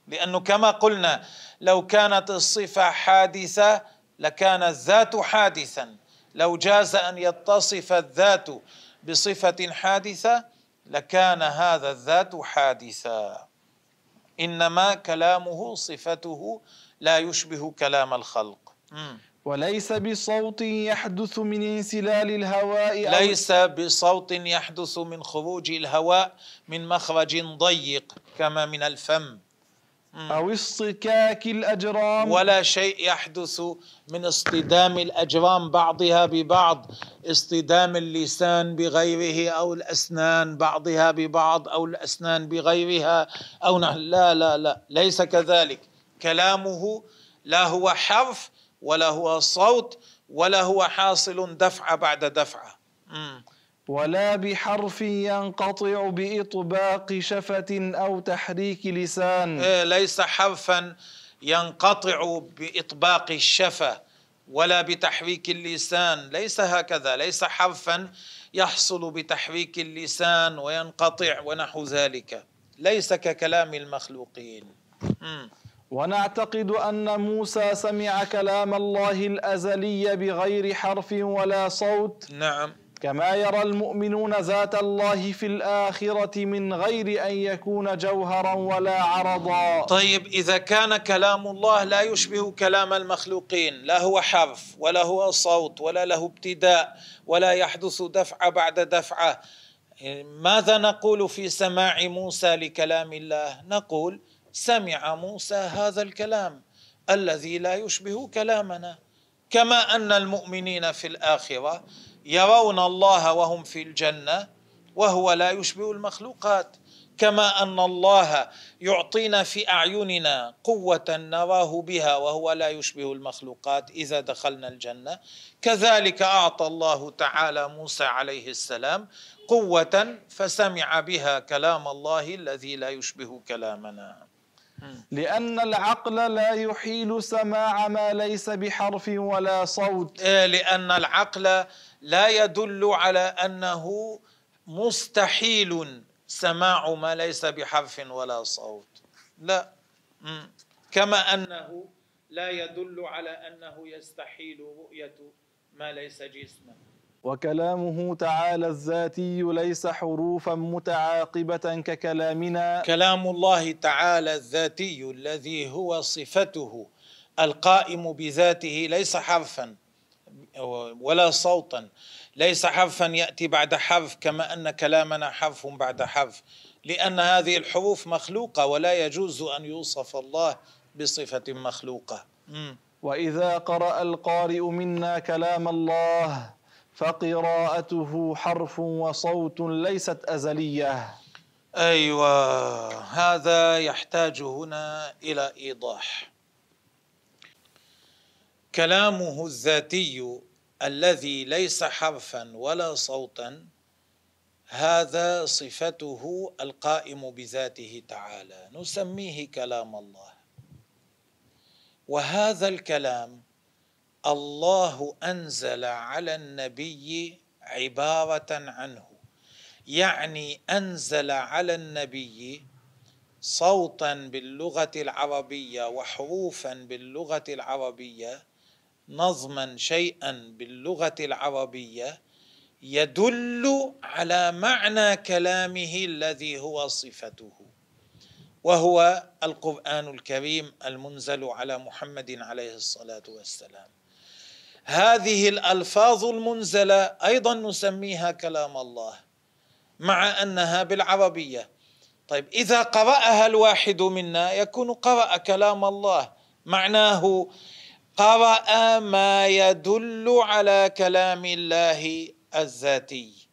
لأنه كما قلنا لو كانت الصفة حادثة لكان الذات حادثا. لو جاز أن يتصف الذات بصفة حادثة لكان هذا الذات حادثا. إنما كلامه صفته لا يشبه كلام الخلق. وليس بصوت يحدث من انسلال الهواء ليس بصوت يحدث من خروج الهواء من مخرج ضيق كما من الفم. أو اصطكاك الأجرام. ولا شيء يحدث من اصطدام الأجرام بعضها ببعض اصطدام اللسان بغيره أو الأسنان بعضها ببعض أو الأسنان بغيرها أو لا لا لا ليس كذلك. كلامه لا هو حرف ولا هو صوت ولا هو حاصل دفعة بعد دفعة. ولا بحرف ينقطع بإطباق شفة أو تحريك لسان. إيه، ليس حرفا ينقطع بإطباق الشفة ولا بتحريك اللسان. ليس هكذا ليس حرفا يحصل بتحريك اللسان وينقطع ونحو ذلك. ليس ككلام المخلوقين. ونعتقد أن موسى سمع كلام الله الأزلي بغير حرف ولا صوت. نعم. كما يرى المؤمنون ذات الله في الآخرة من غير أن يكون جوهرا ولا عرضا. طيب إذا كان كلام الله لا يشبه كلام المخلوقين لا هو حرف ولا هو صوت ولا له ابتداء ولا يحدث دفعة بعد دفعة ماذا نقول في سماع موسى لكلام الله؟ نقول سمع موسى هذا الكلام الذي لا يشبه كلامنا. كما أن المؤمنين في الآخرة يرون الله وهم في الجنة وهو لا يشبه المخلوقات. كما أن الله يعطينا في أعيننا قوة نراه بها وهو لا يشبه المخلوقات إذا دخلنا الجنة. كذلك أعطى الله تعالى موسى عليه السلام قوة فسمع بها كلام الله الذي لا يشبه كلامنا. لأن العقل لا يحيل سماع ما ليس بحرف ولا صوت. إيه، لأن العقل لا يدل على أنه مستحيل سماع ما ليس بحرف ولا صوت. لا. كما أنه لا يدل على أنه يستحيل رؤية ما ليس جسما. وكلامه تعالى الذاتي ليس حروفا متعاقبة ككلامنا. كلام الله تعالى الذاتي الذي هو صفته القائم بذاته ليس حرفا ولا صوتا. ليس حرفا يأتي بعد حرف كما أن كلامنا حرف بعد حرف. لأن هذه الحروف مخلوقة ولا يجوز أن يوصف الله بصفة مخلوقة. وإذا قرأ القارئ منا كلام الله فقراءته حرف وصوت ليست أزلية. أيوه هذا يحتاج هنا إلى إيضاح. كلامه الذاتي الذي ليس حرفا ولا صوتا هذا صفته القائم بذاته تعالى. نسميه كلام الله. وهذا الكلام الله أنزل على النبي عبارة عنه. يعني أنزل على النبي صوتا باللغة العربية وحروفا باللغة العربية نظما شيئا باللغة العربية يدل على معنى كلامه الذي هو صفته. وهو القرآن الكريم المنزل على محمد عليه الصلاة والسلام. هذه الألفاظ المنزلة أيضا نسميها كلام الله مع أنها بالعربية. طيب إذا قرأها الواحد منا يكون قرأ كلام الله. معناه قرأ ما يدل على كلام الله الذاتي.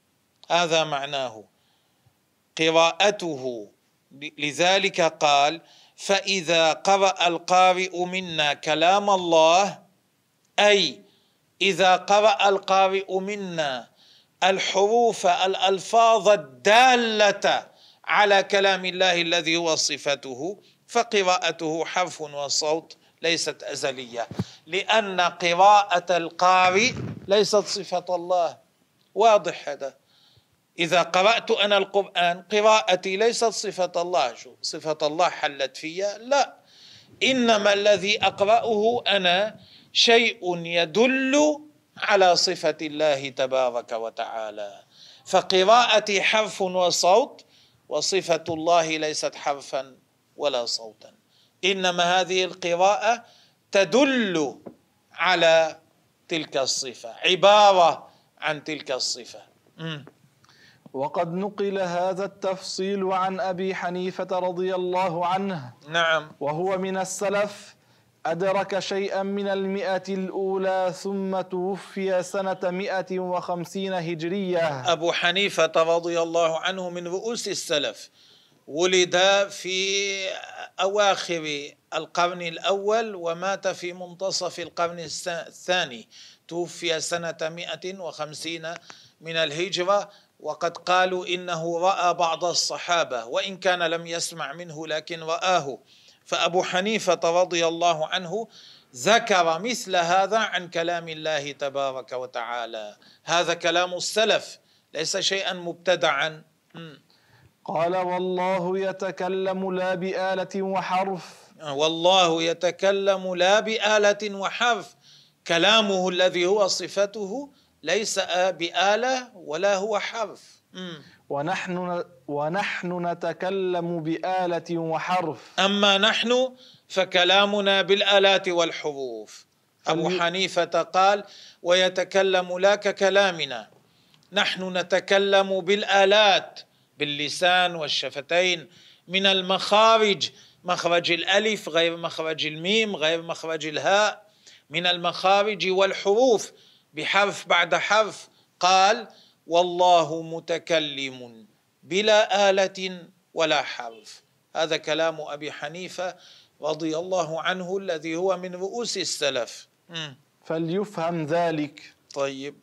هذا معناه. قراءته. لذلك قال فإذا قرأ القارئ منا كلام الله أي إذا قرأ القارئ منا الحروف الألفاظ الدالة على كلام الله الذي هو صفته فقراءته حرف وصوت ليست أزلية لأن قراءة القارئ ليست صفة الله واضح هذا إذا قرأت أنا القرآن قراءتي ليست صفة الله. شو؟ صفة الله حلت فيها لا. إنما الذي أقرأه أنا شيء يدل على صفة الله تبارك وتعالى. فقراءتي حرف وصوت وصفة الله ليست حرفا ولا صوتا. إنما هذه القراءة تدل على تلك الصفة عبارة عن تلك الصفة. وقد نقل هذا التفصيل عن أبي حنيفة رضي الله عنه. نعم. وهو من السلف أدرك شيئا من المئة الأولى ثم توفي سنة مئة وخمسين هجرية. أبو حنيفة رضي الله عنه من رؤوس السلف ولد في أواخر القرن الأول ومات في منتصف القرن الثاني. توفي سنة 150 من الهجرة وقد قالوا إنه رأى بعض الصحابة وإن كان لم يسمع منه لكن رآه. فأبو حنيفة رضي الله عنه ذكر مثل هذا عن كلام الله تبارك وتعالى. هذا كلام السلف ليس شيئا مبتدعا. قال والله يتكلم لا بآلة وحرف. والله يتكلم لا بآلة وحرف. كلامه الذي هو صفته ليس بآلة ولا هو حرف. ونحن ونحن نتكلم بآلة وحرف. أما نحن فكلامنا بالآلات والحروف. أبو حنيفة قال ويتكلم لا ككلامنا. نحن نتكلم بالآلات باللسان والشفتين من المخارج مخرج الألف غير مخرج الميم غير مخرج الهاء من المخارج والحروف بحرف بعد حرف. قال والله متكلم بلا آلة ولا حرف. هذا كلام أبي حنيفة رضي الله عنه الذي هو من رؤوس السلف. فليفهم ذلك. طيب.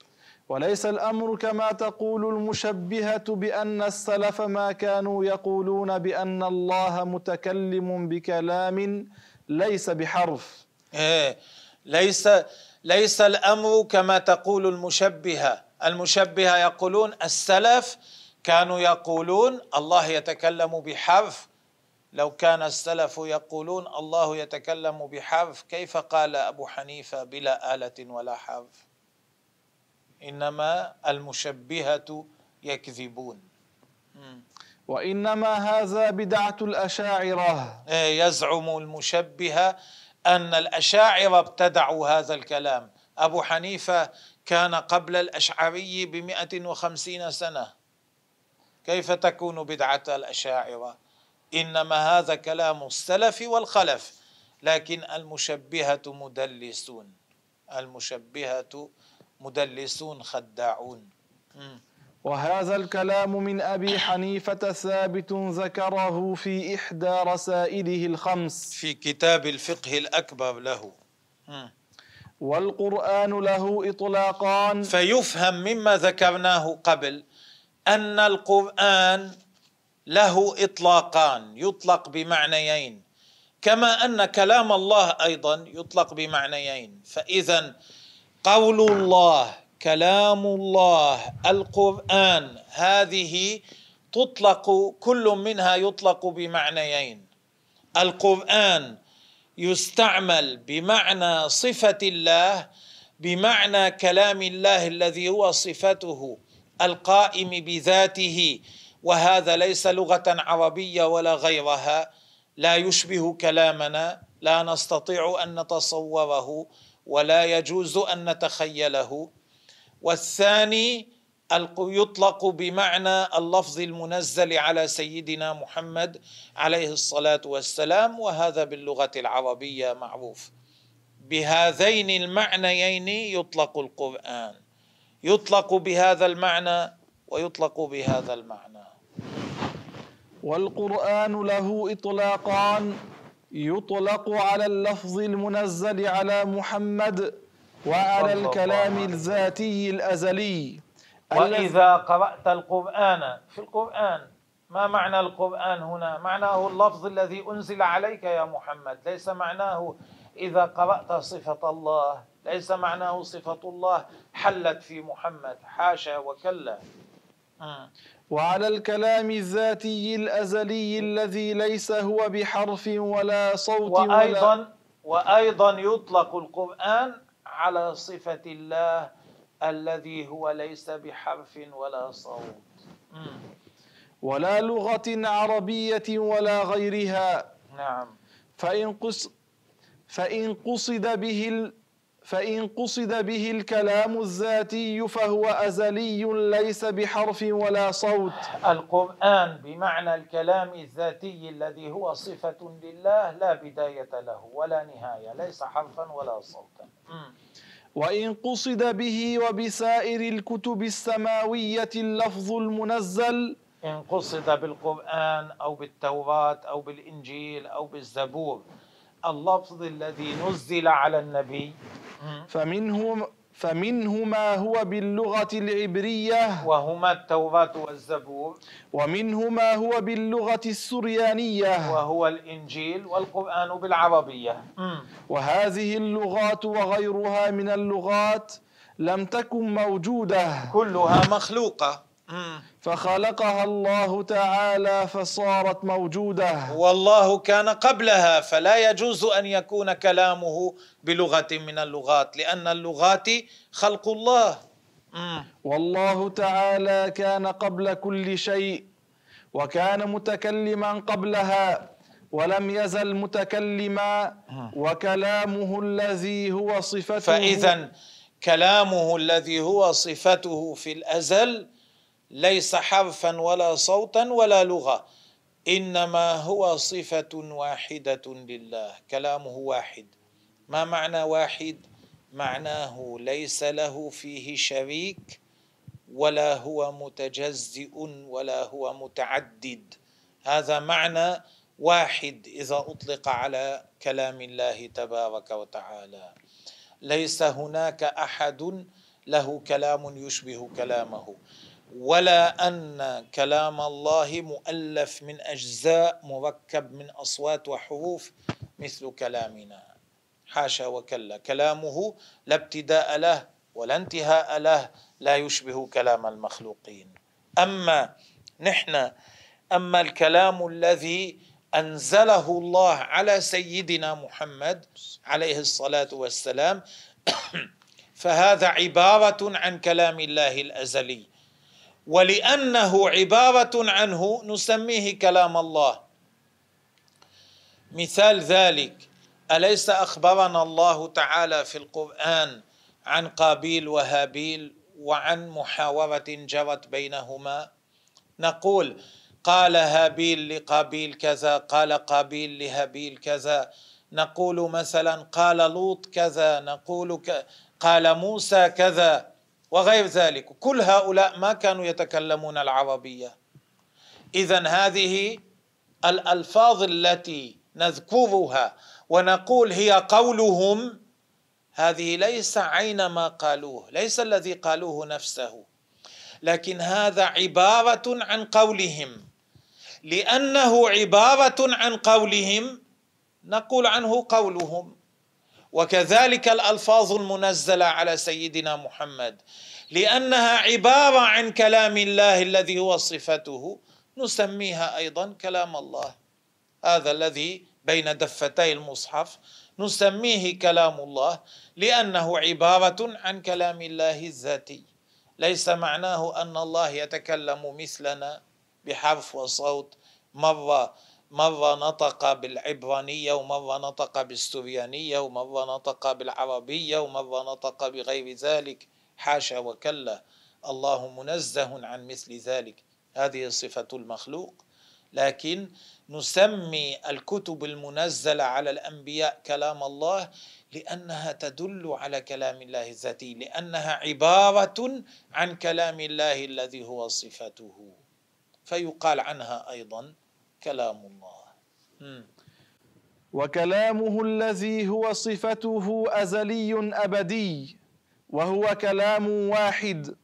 وليس الأمر كما تقول المشبهة بأن السلف ما كانوا يقولون بأن الله متكلم بكلام ليس بحرف. إيه. ليس ليس الأمر كما تقول المشبهة. المشبهة يقولون السلف كانوا يقولون الله يتكلم بحرف لو كان السلف يقولون الله يتكلم بحرف كيف قال أبو حنيفة بلا آلة ولا حرف إنما المشبهة يكذبون. وإنما هذا بدعة الأشاعرة. إيه، يزعم المشبهة أن الأشاعرة ابتدعوا هذا الكلام. أبو حنيفة كان قبل الأشعري بمئة وخمسين سنة. كيف تكون بدعة الأشاعرة؟ إنما هذا كلام السلف والخلف لكن المشبهة مدلسون. المشبهة مدلسون خداعون. وهذا الكلام من أبي حنيفة ثابت ذكره في إحدى رسائله الخمس. في كتاب الفقه الأكبر له. والقرآن له إطلاقان. فيفهم مما ذكرناه قبل أن القرآن له إطلاقان يطلق بمعنيين. كما أن كلام الله أيضا يطلق بمعنيين. فاذا قول الله كلام الله القرآن هذه تطلق كل منها يطلق بمعنيين. القرآن يستعمل بمعنى صفة الله بمعنى كلام الله الذي هو صفته القائم بذاته. وهذا ليس لغة عربية ولا غيرها. لا يشبه كلامنا لا نستطيع أن نتصوره ولا يجوز أن نتخيله. والثاني يطلق بمعنى اللفظ المنزل على سيدنا محمد عليه الصلاة والسلام وهذا باللغة العربية معروف. بهذين المعنيين يطلق القرآن. يطلق بهذا المعنى ويطلق بهذا المعنى. والقرآن له إطلاقان. يطلق على اللفظ المنزل على محمد وعلى الكلام الذاتي الأزلي. وإذا قرأت القرآن في القرآن ما معنى القرآن هنا؟ معناه اللفظ الذي أنزل عليك يا محمد. ليس معناه إذا قرأت صفة الله ليس معناه صفة الله حلت في محمد. حاشا وكلا. وعلى الكلام الذاتي الأزلي الذي ليس هو بحرف ولا صوت وأيضا ولا وأيضا يطلق القرآن على صفة الله الذي هو ليس بحرف ولا صوت. ولا لغة عربية ولا غيرها. نعم. فإن قص فإن قصد به فإن قصد به الكلام الذاتي فهو أزلي ليس بحرف ولا صوت. القرآن بمعنى الكلام الذاتي الذي هو صفة لله لا بداية له ولا نهاية ليس حرفا ولا صوتا. وإن قصد به وبسائر الكتب السماوية اللفظ المنزل. إن قصد بالقرآن أو بالتوراة أو بالإنجيل أو بالزبور اللفظ الذي نزل على النبي. فمنه فمنه ما هو باللغة العبرية. وهما التوراة والزبور. ومنه ما هو باللغة السريانية. وهو الإنجيل والقرآن بالعربية. وهذه اللغات وغيرها من اللغات لم تكن موجودة. كلها مخلوقة. فخلقها الله تعالى فصارت موجودة. والله كان قبلها فلا يجوز أن يكون كلامه بلغة من اللغات لأن اللغات خلق الله. والله تعالى كان قبل كل شيء وكان متكلما قبلها ولم يزل متكلما وكلامه الذي هو صفته. فاذا كلامه الذي هو صفته في الأزل ليس حرفا ولا صوتا ولا لغة إنما هو صفة واحدة لله كلامه واحد. ما معنى واحد؟ معناه ليس له فيه شريك ولا هو متجزئ ولا هو متعدد. هذا معنى واحد إذا أطلق على كلام الله تبارك وتعالى. ليس هناك أحد له كلام يشبه كلامه. ولا أن كلام الله مؤلف من أجزاء مركب من أصوات وحروف مثل كلامنا. حاشا وكلا. كلامه لا ابتداء له ولا انتهاء له لا يشبه كلام المخلوقين. أما نحن أما الكلام الذي أنزله الله على سيدنا محمد عليه الصلاة والسلام فهذا عبارة عن كلام الله الأزلي. ولأنه عبارة عنه نسميه كلام الله. مثال ذلك أليس أخبرنا الله تعالى في القرآن عن قابيل وهابيل وعن محاورة جرت بينهما؟ نقول قال هابيل لقابيل كذا قال قابيل لهابيل كذا. نقول مثلا قال لوط كذا نقول ك... قال موسى كذا. وغير ذلك كل هؤلاء ما كانوا يتكلمون العربية. اذا هذه الألفاظ التي نذكرها ونقول هي قولهم هذه ليس عين ما قالوه ليس الذي قالوه نفسه. لكن هذا عبارة عن قولهم. لأنه عبارة عن قولهم نقول عنه قولهم. وكذلك الألفاظ المنزلة على سيدنا محمد. لأنها عبارة عن كلام الله الذي هو صفته نسميها أيضا كلام الله. هذا الذي بين دفتي المصحف نسميه كلام الله لأنه عبارة عن كلام الله الذاتي. ليس معناه أن الله يتكلم مثلنا بحرف وصوت مرة مرة نطق بالعبرانية ومرة نطق بالسريانية ومرة نطق بالعربية ومرة نطق بغير ذلك. حاشا وكلا. الله منزه عن مثل ذلك. هذه صفة المخلوق. لكن نسمي الكتب المنزلة على الأنبياء كلام الله لأنها تدل على كلام الله الذاتي لأنها عبارة عن كلام الله الذي هو صفته. فيقال عنها أيضا كلام الله. وكلامه الذي هو صفته أزلي أبدي وهو كلام واحد.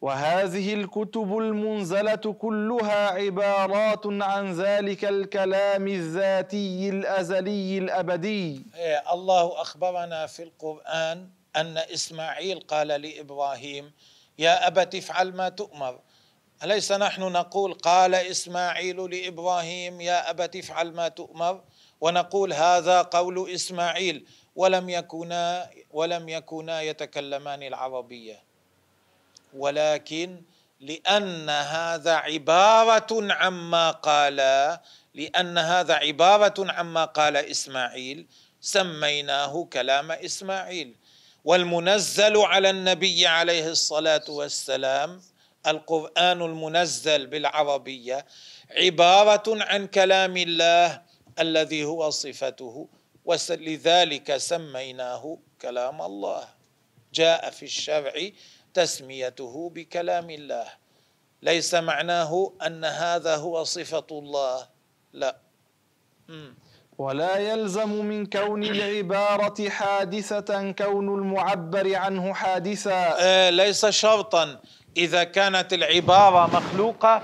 وهذه الكتب المنزلة كلها عبارات عن ذلك الكلام الذاتي الأزلي الأبدي. إيه، الله أخبرنا في القرآن أن إسماعيل قال لإبراهيم يا أبت افعل ما تؤمر. أليس نحن نقول قال إسماعيل لإبراهيم يا أبت افعل ما تؤمر ونقول هذا قول إسماعيل ولم يكونا ولم يكونا يتكلمان العربية؟ ولكن لأن هذا عبارة عما قال لأن هذا عبارة عما قال إسماعيل سميناه كلام إسماعيل والمنزل على النبي عليه الصلاة والسلام القرآن المنزل بالعربية عبارة عن كلام الله الذي هو صفته ولذلك سميناه كلام الله. جاء في الشرع تسميته بكلام الله. ليس معناه أن هذا هو صفة الله. لا. ولا يلزم من كون العبارة حادثة كون المعبر عنه حادثا. آه ليس شرطا. إذا كانت العبارة مخلوقة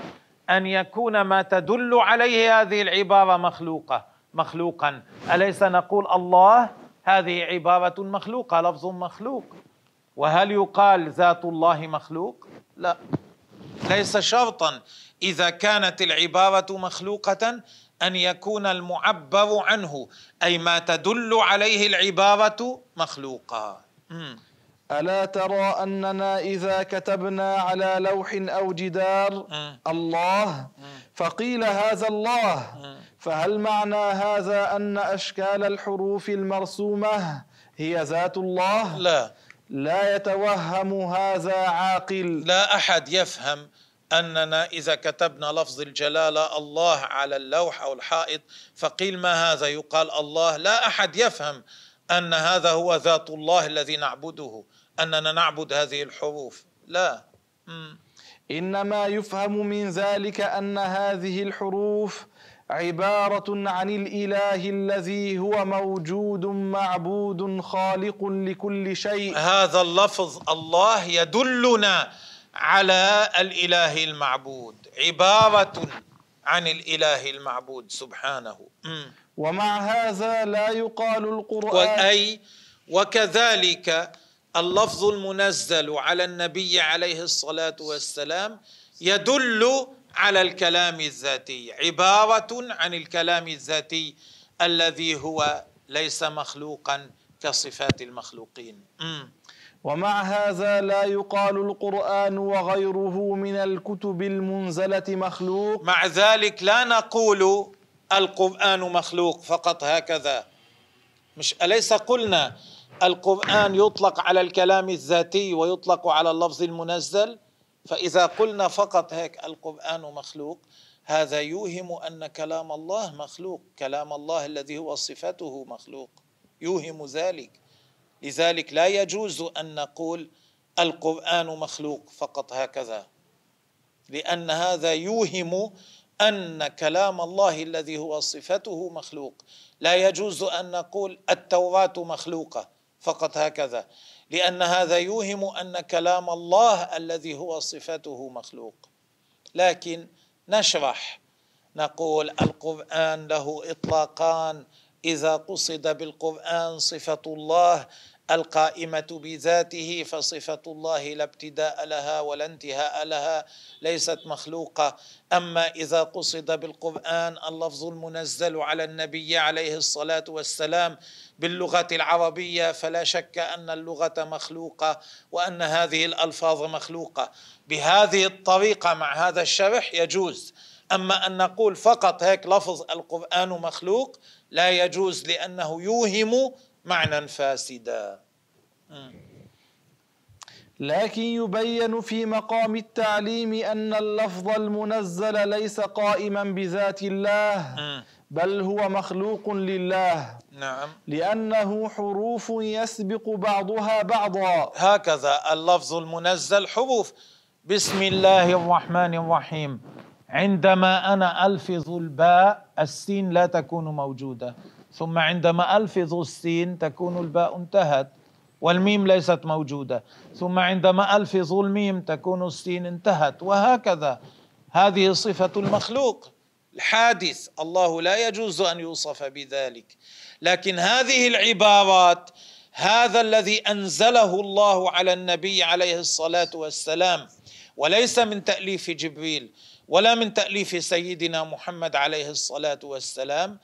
أن يكون ما تدل عليه هذه العبارة مخلوقة. مخلوقا. أليس نقول الله هذه عبارة مخلوقة لفظ مخلوق؟ وهل يقال ذات الله مخلوق؟ لا. ليس شرطا. إذا كانت العبارة مخلوقة أن يكون المعبر عنه أي ما تدل عليه العبارة مخلوقا ألا ترى أننا إذا كتبنا على لوح أو جدار الله فقيل هذا الله. فهل معنى هذا أن أشكال الحروف المرسومة هي ذات الله؟ لا. لا يتوهم هذا عاقل. لا أحد يفهم أننا إذا كتبنا لفظ الجلالة الله على اللوح أو الحائط فقيل ما هذا؟ يقال الله. لا أحد يفهم أن هذا هو ذات الله الذي نعبده أننا نعبد هذه الحروف. لا. إنما يفهم من ذلك أن هذه الحروف عبارة عن الإله الذي هو موجود معبود خالق لكل شيء. هذا اللفظ الله يدلنا على الإله المعبود عبارة عن الإله المعبود سبحانه. ومع هذا لا يقال القرآن. اي وكذلك اللفظ المنزل على النبي عليه الصلاة والسلام يدل على الكلام الذاتي عبارة عن الكلام الذاتي الذي هو ليس مخلوقا كصفات المخلوقين. ومع هذا لا يقال القرآن وغيره من الكتب المنزلة مخلوق. مع ذلك لا نقول القرآن مخلوق فقط هكذا. مش أليس قلنا القرآن يطلق على الكلام الذاتي ويطلق على اللفظ المنزل؟ فإذا قلنا فقط هيك القرآن مخلوق هذا يوهم أن كلام الله مخلوق كلام الله الذي هو صفته مخلوق. يوهم ذلك. لذلك لا يجوز أن نقول القرآن مخلوق فقط هكذا. لأن هذا يوهم أن كلام الله الذي هو صفته مخلوق. لا يجوز أن نقول التوراة مخلوقة فقط هكذا. لأن هذا يوهم أن كلام الله الذي هو صفته مخلوق. لكن نشرح نقول القرآن له إطلاقان. إذا قصد بالقرآن صفة الله القائمة بذاته فصفة الله لا ابتداء لها ولا انتهاء لها ليست مخلوقة. أما إذا قصد بالقرآن اللفظ المنزل على النبي عليه الصلاة والسلام باللغة العربية فلا شك أن اللغة مخلوقة وأن هذه الألفاظ مخلوقة. بهذه الطريقة مع هذا الشرح يجوز. أما أن نقول فقط هيك لفظ القرآن مخلوق لا يجوز لأنه يوهم معنى فاسدا. لكن يبين في مقام التعليم أن اللفظ المنزل ليس قائما بذات الله بل هو مخلوق لله. نعم. لأنه حروف يسبق بعضها بعضا. هكذا اللفظ المنزل حروف. بسم الله الرحمن الرحيم. عندما أنا ألفظ الباء السين لا تكون موجودة. ثم عندما الفظ السين تكون الباء انتهت والميم ليست موجودة. ثم عندما الفظ الميم تكون السين انتهت. وهكذا. هذه صفة المخلوق. الحادث. الله لا يجوز أن يوصف بذلك. لكن هذه العبارات هذا الذي أنزله الله على النبي عليه الصلاة والسلام وليس من تأليف جبريل ولا من تأليف سيدنا محمد عليه الصلاة والسلام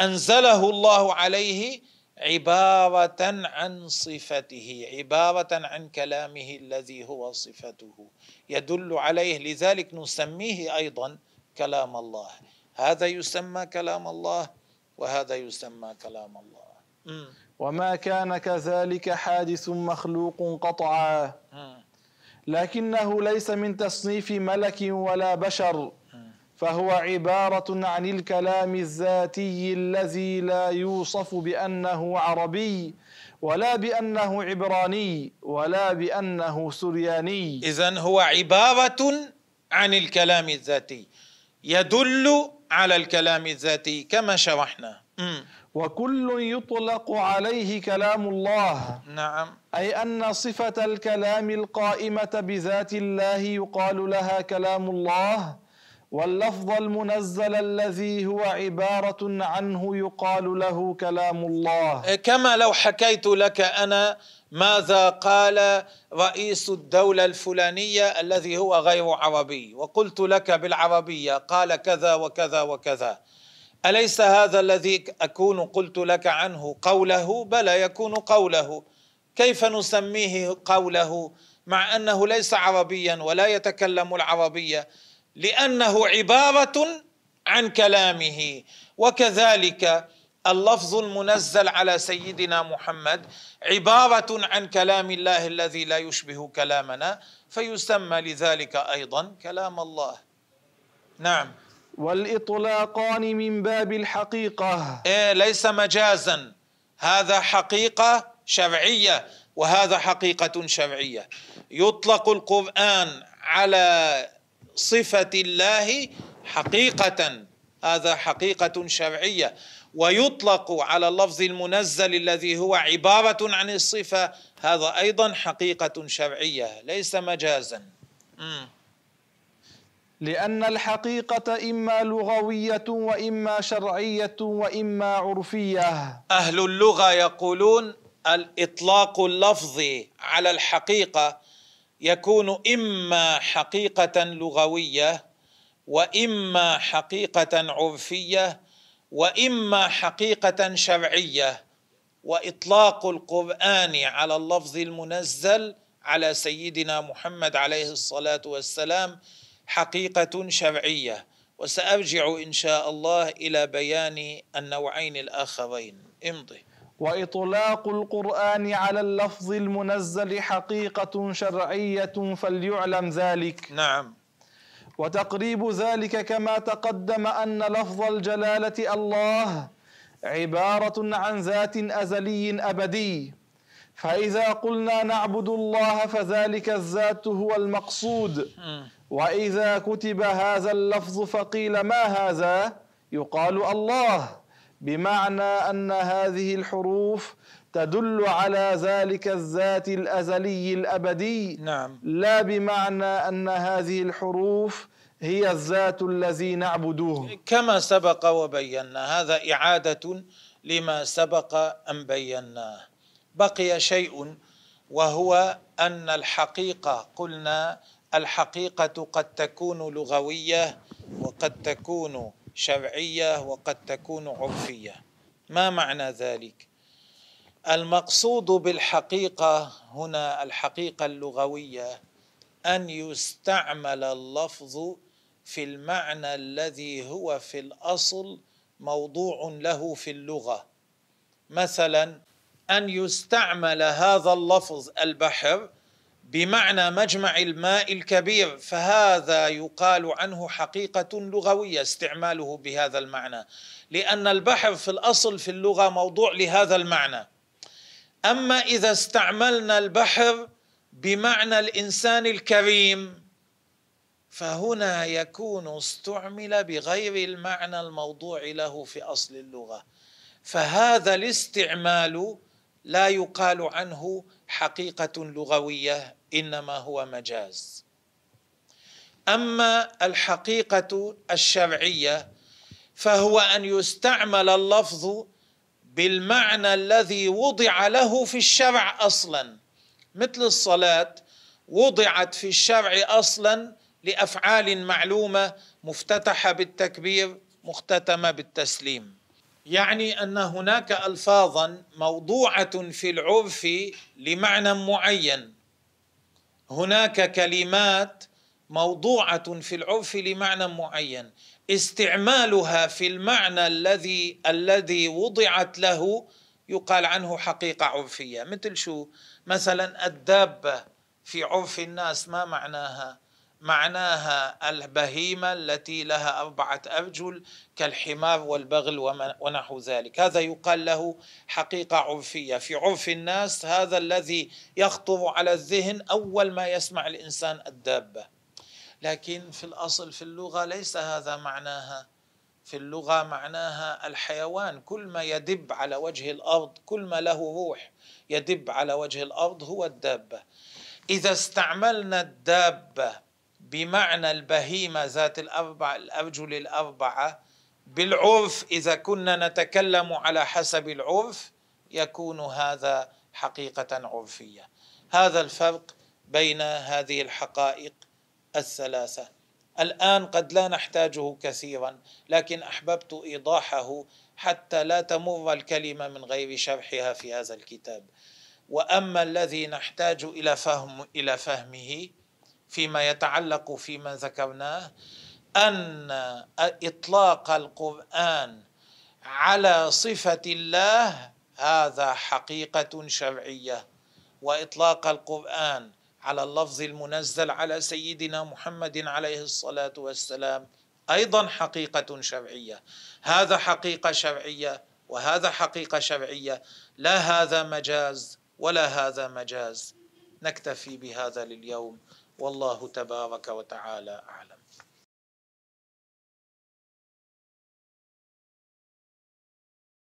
أنزله الله عليه عبارة عن صفته عبارة عن كلامه الذي هو صفته. يدل عليه لذلك نسميه أيضا كلام الله. هذا يسمى كلام الله وهذا يسمى كلام الله. وما كان كذلك حادث مخلوق قطعا. لكنه ليس من تصنيف ملك ولا بشر. فهو عبارة عن الكلام الذاتي الذي لا يوصف بأنه عربي ولا بأنه عبراني ولا بأنه سرياني. اذا هو عبارة عن الكلام الذاتي. يدل على الكلام الذاتي كما شرحنا. وكل يطلق عليه كلام الله. نعم. أي أن صفة الكلام القائمة بذات الله يقال لها كلام الله. واللفظ المنزل الذي هو عبارة عنه يقال له كلام الله. كما لو حكيت لك أنا ماذا قال رئيس الدولة الفلانية الذي هو غير عربي وقلت لك بالعربية قال كذا وكذا وكذا. أليس هذا الذي أكون قلت لك عنه قوله؟ بلى يكون قوله. كيف نسميه قوله مع أنه ليس عربيا ولا يتكلم العربية؟ لأنه عبارة عن كلامه. وكذلك اللفظ المنزل على سيدنا محمد عبارة عن كلام الله الذي لا يشبه كلامنا فيسمى لذلك أيضا كلام الله. نعم. والإطلاقان من باب الحقيقة. إيه ليس مجازا. هذا حقيقة شرعية وهذا حقيقة شرعية. يطلق القرآن على صفه الله حقيقة. هذا حقيقة شرعية. ويطلق على اللفظ المنزل الذي هو عبارة عن الصفة. هذا أيضا حقيقة شرعية ليس مجازا. مم. لأن الحقيقة إما لغوية وإما شرعية وإما عرفية. أهل اللغة يقولون الإطلاق اللفظي على الحقيقة يكون إما حقيقة لغوية وإما حقيقة عرفية وإما حقيقة شرعية. وإطلاق القرآن على اللفظ المنزل على سيدنا محمد عليه الصلاة والسلام حقيقة شرعية. وسأرجع إن شاء الله إلى بيان النوعين الآخرين. امضي. وإطلاق القرآن على اللفظ المنزل حقيقة شرعية فليعلم ذلك. نعم. وتقريب ذلك كما تقدم أن لفظ الجلالة الله عبارة عن ذات أزلي أبدي. فإذا قلنا نعبد الله فذلك الذات هو المقصود. وإذا كتب هذا اللفظ فقيل ما هذا؟ يقال الله. بمعنى أن هذه الحروف تدل على ذلك الذات الأزلي الأبدي. نعم. لا بمعنى أن هذه الحروف هي الذات الذي نعبده كما سبق وبينا هذا إعادة لما سبق أن بيناه بقي شيء وهو أن الحقيقة قلنا الحقيقة قد تكون لغوية وقد تكون شرعية وقد تكون عرفية. ما معنى ذلك؟ المقصود بالحقيقة هنا الحقيقة اللغوية أن يستعمل اللفظ في المعنى الذي هو في الأصل موضوع له في اللغة. مثلا أن يستعمل هذا اللفظ البحر بمعنى مجمع الماء الكبير فهذا يقال عنه حقيقة لغوية استعماله بهذا المعنى لأن البحر في الأصل في اللغة موضوع لهذا المعنى. أما إذا استعملنا البحر بمعنى الإنسان الكريم فهنا يكون استعمل بغير المعنى الموضوع له في أصل اللغة. فهذا الاستعمال لا يقال عنه حقيقة لغوية إنما هو مجاز. أما الحقيقة الشرعية فهو أن يستعمل اللفظ بالمعنى الذي وضع له في الشرع أصلا. مثل الصلاة وضعت في الشرع أصلا لأفعال معلومة مفتتحة بالتكبير مختتمة بالتسليم. يعني أن هناك الفاظا موضوعة في العرف لمعنى معين. هناك كلمات موضوعة في العرف لمعنى معين. استعمالها في المعنى الذي الذي وضعت له يقال عنه حقيقة عرفية. مثل شو؟ مثلا الدابة في عرف الناس ما معناها؟ معناها البهيمة التي لها أربعة أرجل كالحمار والبغل ونحو ذلك. هذا يقال له حقيقة عرفية. في عرف الناس هذا الذي يخطر على الذهن أول ما يسمع الإنسان الدابة. لكن في الأصل في اللغة ليس هذا معناها. في اللغة معناها الحيوان. كل ما يدب على وجه الأرض كل ما له روح يدب على وجه الأرض هو الدابة. إذا استعملنا الدابة بمعنى البهيمة ذات الاربع الأرجل الأربعة. بالعرف إذا كنا نتكلم على حسب العرف يكون هذا حقيقة عرفية. هذا الفرق بين هذه الحقائق الثلاثة. الآن قد لا نحتاجه كثيرا لكن أحببت إيضاحه حتى لا تمر الكلمة من غير شرحها في هذا الكتاب. وأما الذي نحتاج إلى فهم إلى فهمه فيما يتعلق فيما ذكرناه أن إطلاق القرآن على صفة الله هذا حقيقة شرعية. وإطلاق القرآن على اللفظ المنزل على سيدنا محمد عليه الصلاة والسلام أيضا حقيقة شرعية. هذا حقيقة شرعية وهذا حقيقة شرعية. لا هذا مجاز ولا هذا مجاز. نكتفي بهذا لليوم. والله تبارك وتعالى أعلم.